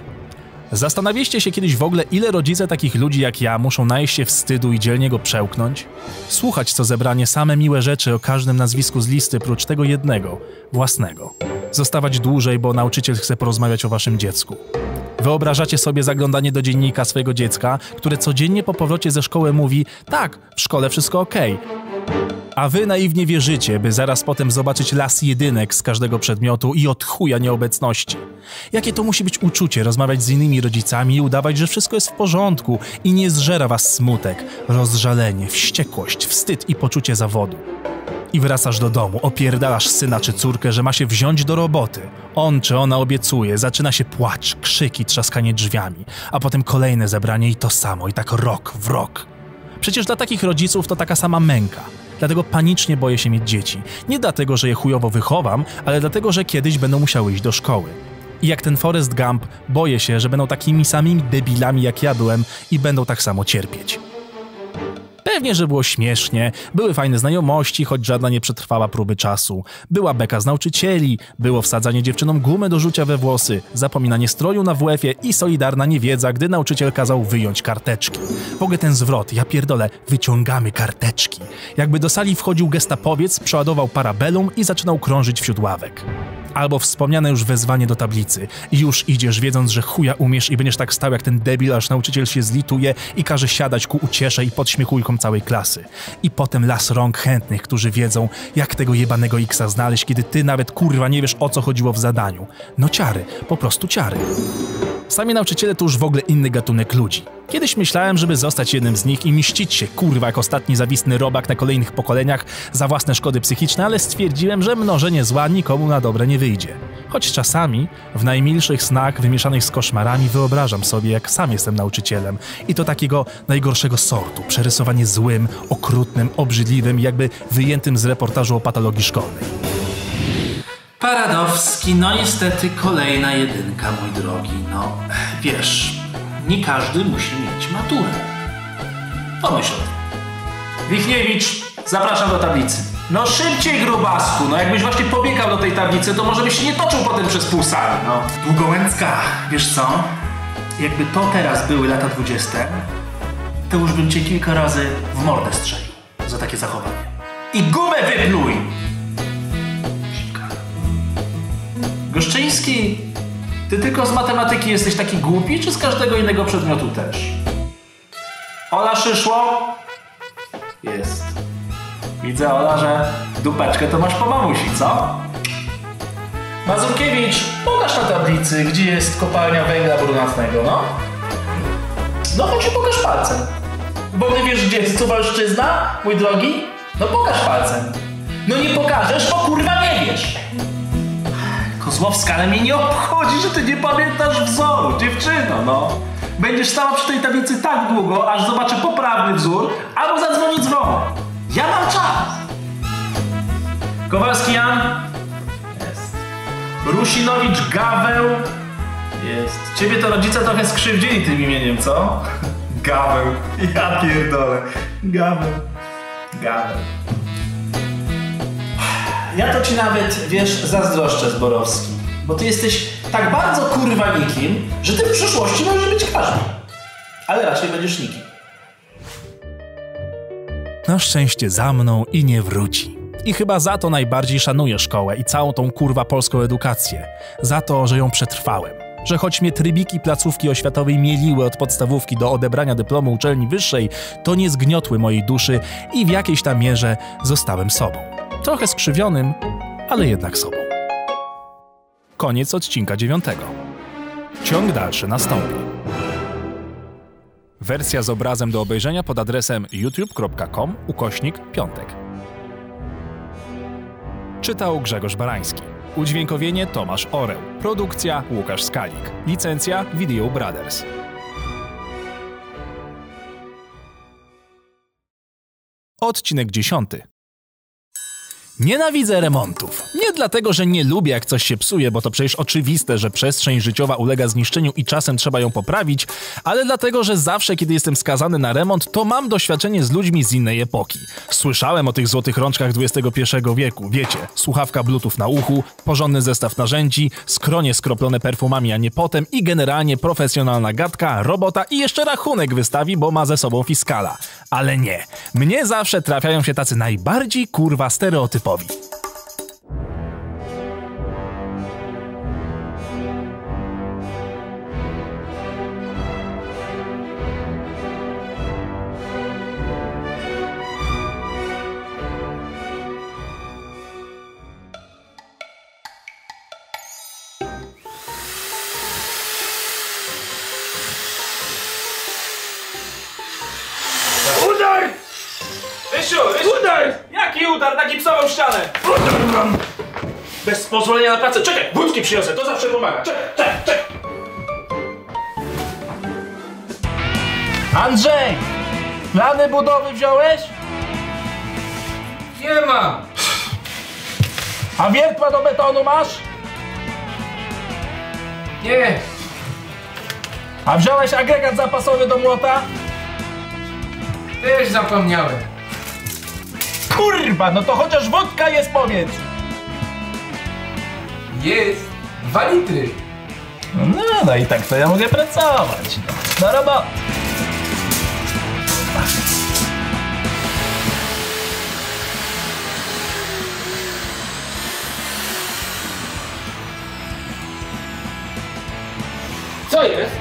Zastanawialiście się kiedyś w ogóle, ile rodzice takich ludzi jak ja muszą najeść się wstydu i dzielnie go przełknąć? Słuchać co zebranie same miłe rzeczy o każdym nazwisku z listy, prócz tego jednego, własnego. Zostawać dłużej, bo nauczyciel chce porozmawiać o waszym dziecku. Wyobrażacie sobie zaglądanie do dziennika swojego dziecka, które codziennie po powrocie ze szkoły mówi: Tak, w szkole wszystko okej. A wy naiwnie wierzycie, by zaraz potem zobaczyć las jedynek z każdego przedmiotu i od chuja nieobecności. Jakie to musi być uczucie rozmawiać z innymi rodzicami i udawać, że wszystko jest w porządku i nie zżera was smutek, rozżalenie, wściekłość, wstyd i poczucie zawodu. I wracasz do domu, opierdalasz syna czy córkę, że ma się wziąć do roboty. On czy ona obiecuje, zaczyna się płacz, krzyki, trzaskanie drzwiami, a potem kolejne zebranie i to samo, i tak rok w rok. Przecież dla takich rodziców to taka sama męka. Dlatego panicznie boję się mieć dzieci. Nie dlatego, że je chujowo wychowam, ale dlatego, że kiedyś będą musiały iść do szkoły. I jak ten Forrest Gump, boję się, że będą takimi samymi debilami jak ja byłem i będą tak samo cierpieć. Pewnie, że było śmiesznie, były fajne znajomości, choć żadna nie przetrwała próby czasu. Była beka z nauczycieli, było wsadzanie dziewczynom gumy do rzucia we włosy, zapominanie stroju na WF-ie i solidarna niewiedza, gdy nauczyciel kazał wyjąć karteczki. W ogóle ten zwrot, ja pierdolę, wyciągamy karteczki. Jakby do sali wchodził gestapowiec, przeładował parabelum i zaczynał krążyć wśród ławek. Albo wspomniane już wezwanie do tablicy. Już idziesz, wiedząc, że chuja umiesz i będziesz tak stał jak ten debil, aż nauczyciel się zlituje i każe siadać ku uciesze i podśmiechujkom całej klasy. I potem las rąk chętnych, którzy wiedzą, jak tego jebanego Xa znaleźć, kiedy ty nawet kurwa nie wiesz o co chodziło w zadaniu. No ciary, po prostu ciary. Sami nauczyciele to już w ogóle inny gatunek ludzi. Kiedyś myślałem, żeby zostać jednym z nich i mścić się, kurwa, jak ostatni zawisny robak na kolejnych pokoleniach za własne szkody psychiczne, ale stwierdziłem, że mnożenie zła nikomu na dobre nie wyjdzie. Choć czasami, w najmilszych snach wymieszanych z koszmarami, wyobrażam sobie, jak sam jestem nauczycielem. I to takiego najgorszego sortu, przerysowanie złym, okrutnym, obrzydliwym, jakby wyjętym z reportażu o patologii szkolnej. Paradowski, no niestety kolejna jedynka, mój drogi. No, wiesz, nie każdy musi mieć maturę. Pomyśl o tym. Wichniewicz, zapraszam do tablicy. No szybciej, grubasku, no jakbyś właśnie pobiegał do tej tablicy, to może byś się nie toczył potem przez pół sali, no. Długołęcka, wiesz co? Jakby to teraz były lata dwudzieste, to już bym cię kilka razy w mordę strzelił za takie zachowanie. I gumę wypluj! Goszczyński, ty tylko z matematyki jesteś taki głupi, czy z każdego innego przedmiotu też? Ola Szyszło? Jest. Widzę, Ola, że dupeczkę to masz po mamusi, co? Mazurkiewicz, pokaż na tablicy, gdzie jest kopalnia węgla brunatnego, no? No chodź i pokaż palcem. Bo ty wiesz, gdzie jest Suwalszczyzna, mój drogi? No pokaż palcem. No nie pokażesz, bo kurwa nie wiesz. Kozłowska, ale mnie nie obchodzi, że ty nie pamiętasz wzoru, dziewczyno, no. Będziesz stała przy tej tablicy tak długo, aż zobaczę poprawny wzór, albo zadzwoni dzwonek. Ja mam czas. Kowalski Jan? Jest. Rusinowicz Gaweł? Jest. Ciebie to rodzice trochę skrzywdzili tym imieniem, co? Gaweł. Ja pierdolę. Gaweł. Gaweł. Ja to ci nawet, wiesz, zazdroszczę Zborowski. Bo ty jesteś tak bardzo kurwa nikim, że ty w przyszłości możesz być każdy. Ale raczej będziesz nikim. Na szczęście za mną i nie wróci. I chyba za to najbardziej szanuję szkołę i całą tą kurwa polską edukację. Za to, że ją przetrwałem. Że choć mnie trybiki placówki oświatowej mieliły od podstawówki do odebrania dyplomu uczelni wyższej, to nie zgniotły mojej duszy i w jakiejś tam mierze zostałem sobą. Trochę skrzywionym, ale jednak sobą. Koniec odcinka dziewiątego. Ciąg dalszy nastąpi. Wersja z obrazem do obejrzenia pod adresem youtube.com ukośnik piątek. Czytał Grzegorz Barański. Udźwiękowienie Tomasz Oreł. Produkcja Łukasz Skalik. Licencja Video Brothers. Odcinek dziesiąty. Nienawidzę remontów. Nie dlatego, że nie lubię, jak coś się psuje, bo to przecież oczywiste, że przestrzeń życiowa ulega zniszczeniu i czasem trzeba ją poprawić, ale dlatego, że zawsze, kiedy jestem skazany na remont, to mam doświadczenie z ludźmi z innej epoki. Słyszałem o tych złotych rączkach XXI wieku, wiecie, słuchawka bluetooth na uchu, porządny zestaw narzędzi, skronie skroplone perfumami, a nie potem i generalnie profesjonalna gadka, robota i jeszcze rachunek wystawi, bo ma ze sobą fiskala. Ale nie. Mnie zawsze trafiają się tacy najbardziej kurwa stereotypowi. Pozwolenia na pracę. Czekaj, wódki przyniosę, to zawsze pomaga. Czekaj, czekaj, czekaj. Andrzej! Plany budowy wziąłeś? Nie mam! A wiertła do betonu masz? Nie! A wziąłeś agregat zapasowy do młota? Też zapomniałem. Kurwa, no to chociaż wódka jest, powiedz! Jest! Dwa litry! No, no i tak to ja mogę pracować. No, do roboty. Co jest?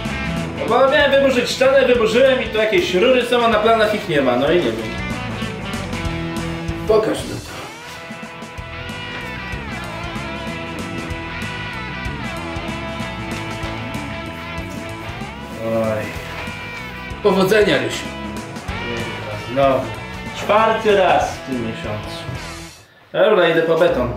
No bo miałem wyburzyć ścianę, wyburzyłem i tu jakieś rury są, a na planach ich nie ma, no i nie wiem. Pokaż mi Oj. Powodzenia, Rysiu. No, czwarty raz w tym miesiącu. Dobra, idę po beton.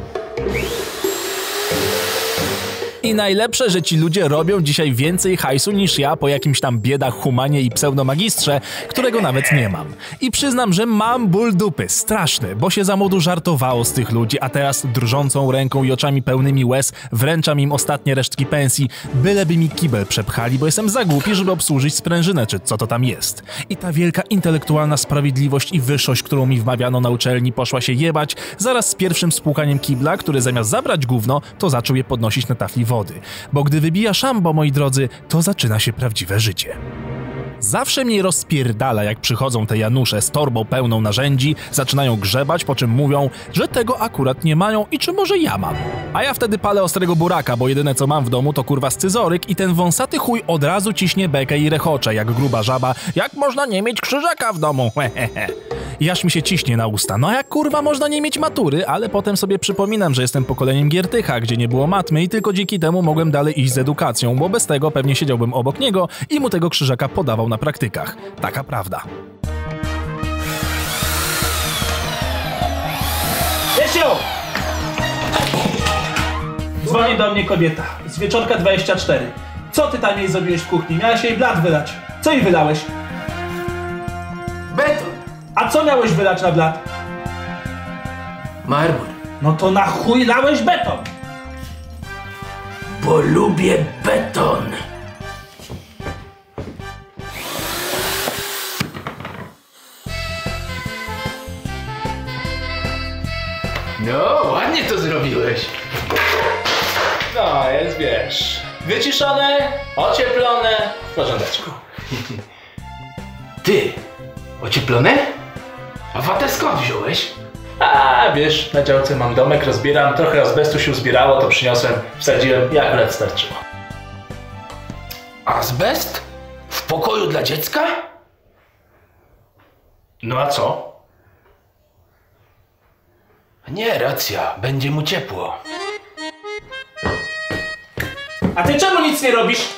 I najlepsze, że ci ludzie robią dzisiaj więcej hajsu niż ja po jakimś tam biedach humanie i pseudomagistrze, którego nawet nie mam. I przyznam, że mam ból dupy, straszny, bo się za młodu żartowało z tych ludzi, a teraz drżącą ręką i oczami pełnymi łez wręczam im ostatnie resztki pensji, byleby mi kibel przepchali, bo jestem za głupi, żeby obsłużyć sprężynę, czy co to tam jest. I ta wielka intelektualna sprawiedliwość i wyższość, którą mi wmawiano na uczelni, poszła się jebać zaraz z pierwszym spłukaniem kibla, który zamiast zabrać gówno, to zaczął je podnosić na tafli wody. Bo gdy wybija szambo, moi drodzy, to zaczyna się prawdziwe życie. Zawsze mnie rozpierdala, jak przychodzą te Janusze z torbą pełną narzędzi, zaczynają grzebać, po czym mówią, że tego akurat nie mają i czy może ja mam. A ja wtedy palę ostrego buraka, bo jedyne co mam w domu to kurwa scyzoryk i ten wąsaty chuj od razu ciśnie bekę i rechocze, jak gruba żaba, jak można nie mieć krzyżaka w domu, hehehe. I aż mi się ciśnie na usta, no jak kurwa można nie mieć matury, ale potem sobie przypominam, że jestem pokoleniem Giertycha, gdzie nie było matmy i tylko dzięki temu mogłem dalej iść z edukacją, bo bez tego pewnie siedziałbym obok niego i mu tego krzyżaka podawał na praktykach. Taka prawda. Jesiu! Dzwoni do mnie kobieta z wieczorka 24. Co ty tam jej zrobiłeś w kuchni? Miałeś jej blat wylać. Co jej wylałeś? Beton! A co miałeś wylać na blat? Marmur. No to na chuj lałeś beton! Bo lubię beton. No, ładnie to zrobiłeś. No, jest, wiesz, wyciszone, ocieplone, w porządeczku. Ty, ocieplone? A watę skąd wziąłeś? A wiesz, na działce mam domek, rozbieram, trochę azbestu się uzbierało, to przyniosłem, wsadziłem i akurat starczyło. Azbest? W pokoju dla dziecka? No a co? Nie, racja, będzie mu ciepło. A ty czemu nic nie robisz?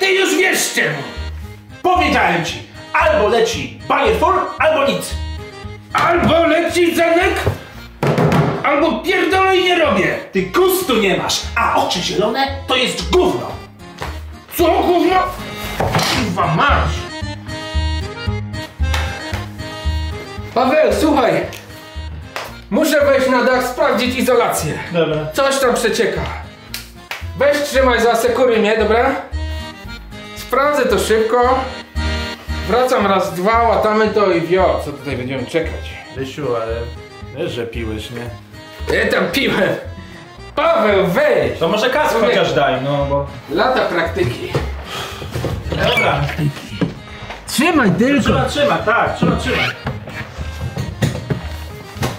Ty już wiesz czemu! Powiedziałem ci, albo leci banierful, albo nic. Albo leci Zenek, albo pierdolę i nie robię! Ty gustu nie masz, a oczy zielone to jest gówno. Co gówno? Kurwa masz! Paweł, słuchaj! Muszę wejść na dach, sprawdzić izolację. Dobra. Coś tam przecieka. Weź trzymaj za sekury mnie, dobra? Sprawdzę to szybko. Wracam raz, dwa, łatamy to i wio. Co tutaj będziemy czekać? Rysiu, ale wiesz, że piłeś, nie? Ja tam piłem. Paweł, weź! To może kask chociaż daj, no bo... Lata praktyki. Dobra. Trzymaj tylko. Trzeba trzymać, tak, trzeba trzymać.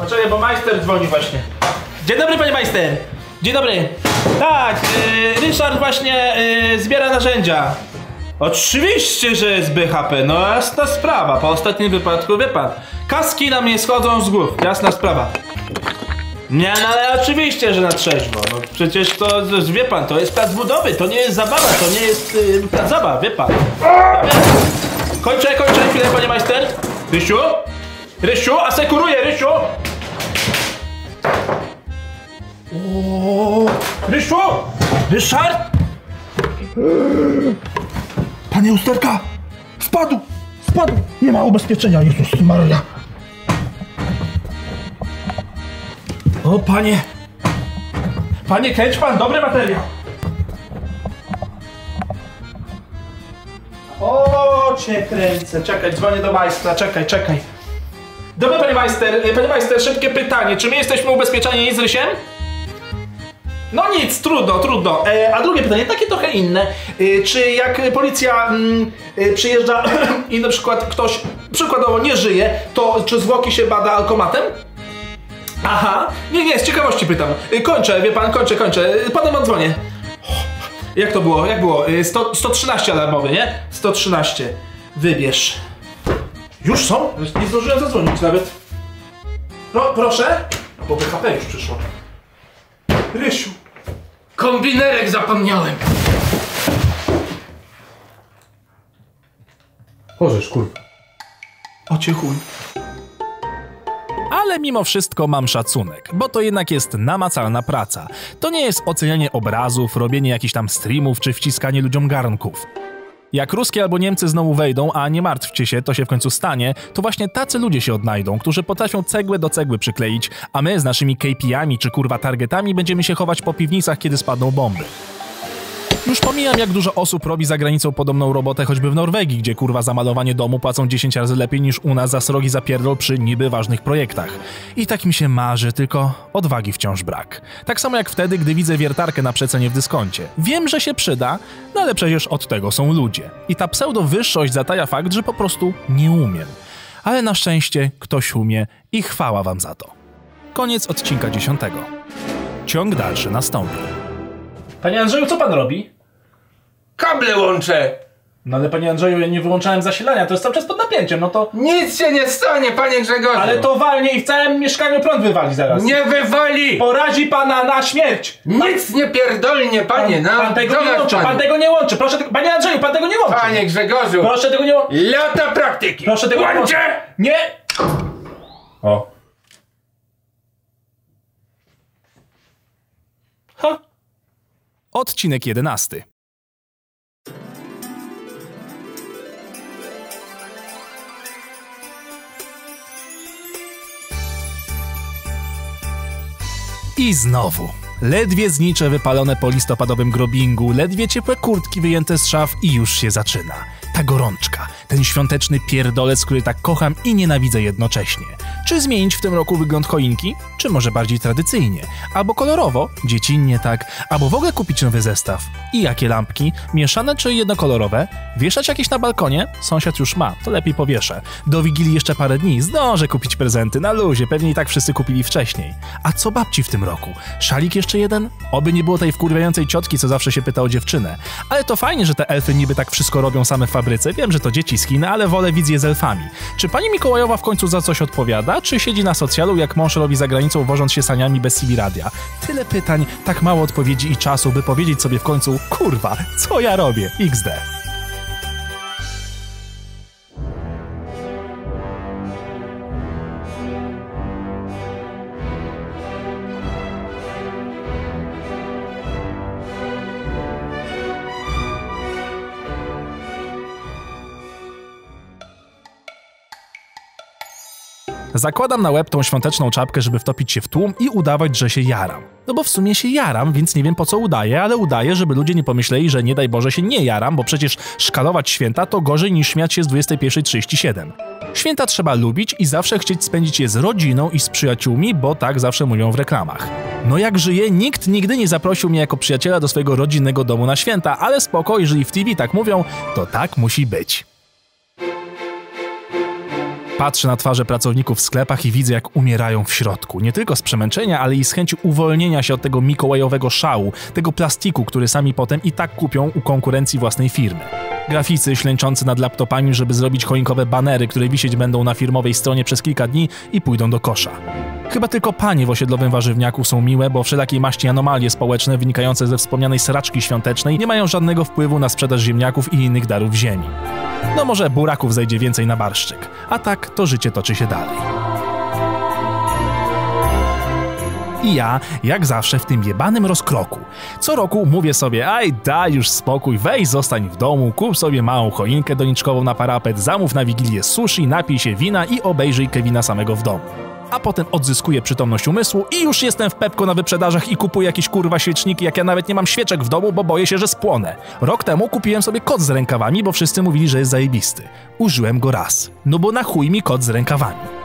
Poczekaj, bo majster dzwoni właśnie. Dzień dobry, panie majster. Dzień dobry. Tak, yy, Ryszard właśnie yy, zbiera narzędzia. Oczywiście, że jest BHP, no jasna sprawa. Po ostatnim wypadku, wie pan, kaski nam nie schodzą z głów, jasna sprawa. Nie, no ale oczywiście, że na trzeźwo. No przecież to, to, wie pan, to jest plac budowy, to nie jest zabawa, to nie jest yy, plac zabaw, wie pan. Kończę, kończę chwilę, panie majster. Rysiu? Rysiu, asekuruję, Rysiu! O, Rysiu! Ryszard! Panie Usterka! Spadł! Spadł! Nie ma ubezpieczenia, Jezus Maria! O, panie! Panie, kręć pan, dobry materiał! O, cię kręcę. Czekaj, dzwonię do majstra, czekaj, czekaj. Dobry, panie majster, e, panie majster, szybkie pytanie. Czy my jesteśmy ubezpieczeni z Rysiem? No nic, trudno, trudno. E, a drugie pytanie, takie trochę inne. E, czy jak policja mm, e, przyjeżdża i na przykład ktoś przykładowo nie żyje, to czy zwłoki się bada alkomatem? Aha, nie, nie, z ciekawości pytam. E, kończę, wie pan, kończę, kończę. E, Panem odzwonię. Jak to było? Jak było? Y, 100, 113 alarmowy, nie? 113. Wybierz. Już są? Nie zdążyłem zadzwonić nawet. Pro, proszę? Bo BHP już przyszło. Rysiu. Kombinerek zapomniałem. Możesz, kurwa. O cię chuj. Ale mimo wszystko mam szacunek, bo to jednak jest namacalna praca. To nie jest ocenianie obrazów, robienie jakichś tam streamów czy wciskanie ludziom garnków. Jak Ruskie albo Niemcy znowu wejdą, a nie martwcie się, to się w końcu stanie, to właśnie tacy ludzie się odnajdą, którzy potrafią cegłę do cegły przykleić, a my z naszymi KPI-ami czy kurwa targetami będziemy się chować po piwnicach, kiedy spadną bomby. Już pomijam, jak dużo osób robi za granicą podobną robotę choćby w Norwegii, gdzie kurwa za malowanie domu płacą 10 razy lepiej niż u nas za srogi zapierdol przy niby ważnych projektach. I tak mi się marzy, tylko odwagi wciąż brak. Tak samo jak wtedy, gdy widzę wiertarkę na przecenie w dyskoncie. Wiem, że się przyda, no ale przecież od tego są ludzie. I ta pseudo-wyższość zataja fakt, że po prostu nie umiem. Ale na szczęście ktoś umie i chwała wam za to. Koniec odcinka 10. Ciąg dalszy nastąpi. Panie Andrzeju, co pan robi? Kable łączę. No ale panie Andrzeju, ja nie wyłączałem zasilania, to jest cały czas pod napięciem, no to... Nic się nie stanie, panie Grzegorzu. Ale to walnie i w całym mieszkaniu prąd wywali zaraz. Nie wywali! Porazi pana na śmierć! Nic nie pierdolnie, panie, Pan, na pan tego nie łączy, panie. pan tego nie łączy, proszę tego... Panie Andrzeju, pan tego nie łączy! Panie Grzegorzu! Proszę tego nie łączy! Lata praktyki! Proszę tego nie łączy! Łączę! Nie! O. Ha! Odcinek 11. I znowu. Ledwie znicze wypalone po listopadowym grobingu, ledwie ciepłe kurtki wyjęte z szaf i już się zaczyna. Ta gorączka, ten świąteczny pierdolec, który tak kocham i nienawidzę jednocześnie. Czy zmienić w tym roku wygląd choinki? Czy może bardziej tradycyjnie? Albo kolorowo? Dziecinnie tak? Albo w ogóle kupić nowy zestaw? I jakie lampki? Mieszane czy jednokolorowe? Wieszać jakieś na balkonie? Sąsiad już ma, to lepiej powieszę. Do Wigilii jeszcze parę dni, zdążę kupić prezenty na luzie, pewnie i tak wszyscy kupili wcześniej. A co babci w tym roku? Szalik jeszcze jeden? Oby nie było tej wkurwiającej ciotki, co zawsze się pyta o dziewczynę. Ale to fajnie, że te elfy niby tak wszystko robią same w fabryce. Wiem, że to dzieci z Chin, ale wolę wizję z elfami. Czy pani Mikołajowa w końcu za coś odpowiada? Czy siedzi na socjalu, jak mąż robi za granicą, wożąc się saniami bez CB radia? Tyle pytań, tak mało odpowiedzi i czasu, by powiedzieć sobie w końcu, kurwa, co ja robię? XD. Zakładam na łeb tą świąteczną czapkę, żeby wtopić się w tłum i udawać, że się jaram. No bo w sumie się jaram, więc nie wiem po co udaję, ale udaję, żeby ludzie nie pomyśleli, że nie daj Boże się nie jaram, bo przecież szkalować święta to gorzej niż śmiać się z 21.37. Święta trzeba lubić i zawsze chcieć spędzić je z rodziną i z przyjaciółmi, bo tak zawsze mówią w reklamach. No jak żyję, nikt nigdy nie zaprosił mnie jako przyjaciela do swojego rodzinnego domu na święta, ale spoko, jeżeli w TV tak mówią, to tak musi być. Patrzę na twarze pracowników w sklepach i widzę, jak umierają w środku. Nie tylko z przemęczenia, ale i z chęci uwolnienia się od tego mikołajowego szału, tego plastiku, który sami potem i tak kupią u konkurencji własnej firmy. Graficy ślęczący nad laptopami, żeby zrobić choinkowe banery, które wisieć będą na firmowej stronie przez kilka dni i pójdą do kosza. Chyba tylko panie w osiedlowym warzywniaku są miłe, bo wszelakiej maści anomalie społeczne wynikające ze wspomnianej sraczki świątecznej nie mają żadnego wpływu na sprzedaż ziemniaków i innych darów ziemi. No może buraków zejdzie więcej na barszczyk, a tak to życie toczy się dalej. I ja, jak zawsze, w tym jebanym rozkroku. Co roku mówię sobie, aj daj już spokój, weź zostań w domu, kup sobie małą choinkę doniczkową na parapet, zamów na Wigilię sushi, napij się wina i obejrzyj Kevina samego w domu a potem odzyskuję przytomność umysłu i już jestem w Pepko na wyprzedażach i kupuję jakieś kurwa świeczniki, jak ja nawet nie mam świeczek w domu, bo boję się, że spłonę. Rok temu kupiłem sobie kot z rękawami, bo wszyscy mówili, że jest zajebisty. Użyłem go raz. No bo na chuj mi kot z rękawami.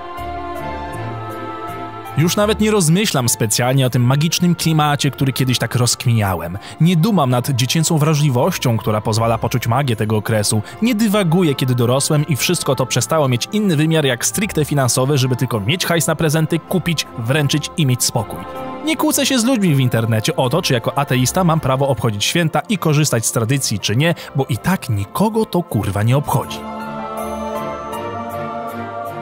Już nawet nie rozmyślam specjalnie o tym magicznym klimacie, który kiedyś tak rozkminiałem. Nie dumam nad dziecięcą wrażliwością, która pozwala poczuć magię tego okresu. Nie dywaguję, kiedy dorosłem i wszystko to przestało mieć inny wymiar jak stricte finansowy, żeby tylko mieć hajs na prezenty, kupić, wręczyć i mieć spokój. Nie kłócę się z ludźmi w internecie o to, czy jako ateista mam prawo obchodzić święta i korzystać z tradycji, czy nie, bo i tak nikogo to kurwa nie obchodzi.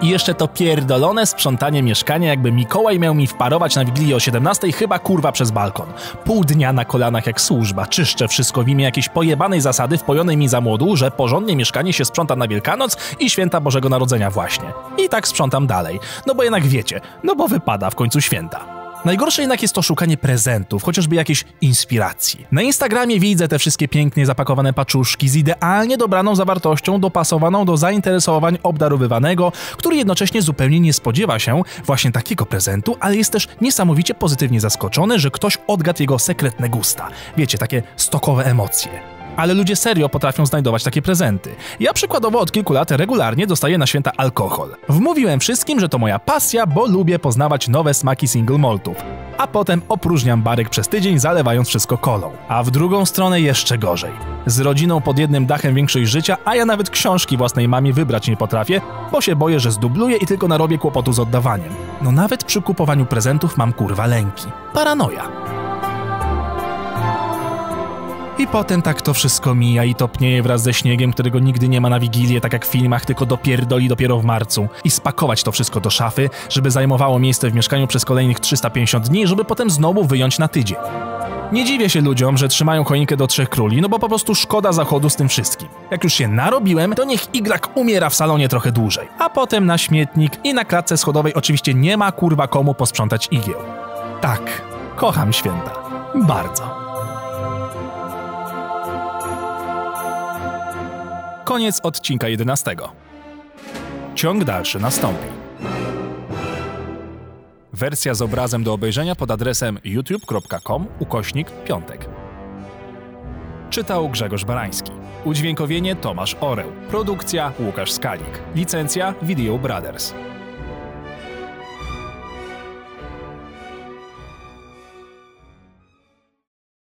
I jeszcze to pierdolone sprzątanie mieszkania, jakby Mikołaj miał mi wparować na Wigilię o 17 chyba kurwa przez balkon. Pół dnia na kolanach jak służba, czyszczę wszystko w imię jakiejś pojebanej zasady wpojonej mi za młodu, że porządnie mieszkanie się sprząta na Wielkanoc i Święta Bożego Narodzenia właśnie. I tak sprzątam dalej. No bo jednak wiecie, no bo wypada w końcu święta. Najgorsze jednak jest to szukanie prezentów, chociażby jakiejś inspiracji. Na Instagramie widzę te wszystkie pięknie zapakowane paczuszki z idealnie dobraną zawartością, dopasowaną do zainteresowań obdarowywanego, który jednocześnie zupełnie nie spodziewa się właśnie takiego prezentu, ale jest też niesamowicie pozytywnie zaskoczony, że ktoś odgadł jego sekretne gusta. Wiecie, takie stokowe emocje ale ludzie serio potrafią znajdować takie prezenty. Ja przykładowo od kilku lat regularnie dostaję na święta alkohol. Wmówiłem wszystkim, że to moja pasja, bo lubię poznawać nowe smaki single maltów. A potem opróżniam barek przez tydzień, zalewając wszystko kolą. A w drugą stronę jeszcze gorzej. Z rodziną pod jednym dachem większość życia, a ja nawet książki własnej mamie wybrać nie potrafię, bo się boję, że zdubluję i tylko narobię kłopotu z oddawaniem. No nawet przy kupowaniu prezentów mam kurwa lęki. Paranoja. I potem tak to wszystko mija i topnieje wraz ze śniegiem, którego nigdy nie ma na Wigilię, tak jak w filmach, tylko dopierdoli dopiero w marcu. I spakować to wszystko do szafy, żeby zajmowało miejsce w mieszkaniu przez kolejnych 350 dni, żeby potem znowu wyjąć na tydzień. Nie dziwię się ludziom, że trzymają choinkę do trzech króli, no bo po prostu szkoda zachodu z tym wszystkim. Jak już się narobiłem, to niech igrak umiera w salonie trochę dłużej. A potem na śmietnik i na klatce schodowej oczywiście nie ma kurwa komu posprzątać igieł. Tak, kocham święta. Bardzo. Koniec odcinka 11. Ciąg dalszy nastąpi. Wersja z obrazem do obejrzenia pod adresem youtube.com ukośnik piątek. Czytał Grzegorz Barański. Udźwiękowienie Tomasz Oreł. Produkcja Łukasz Skalik. Licencja Video Brothers.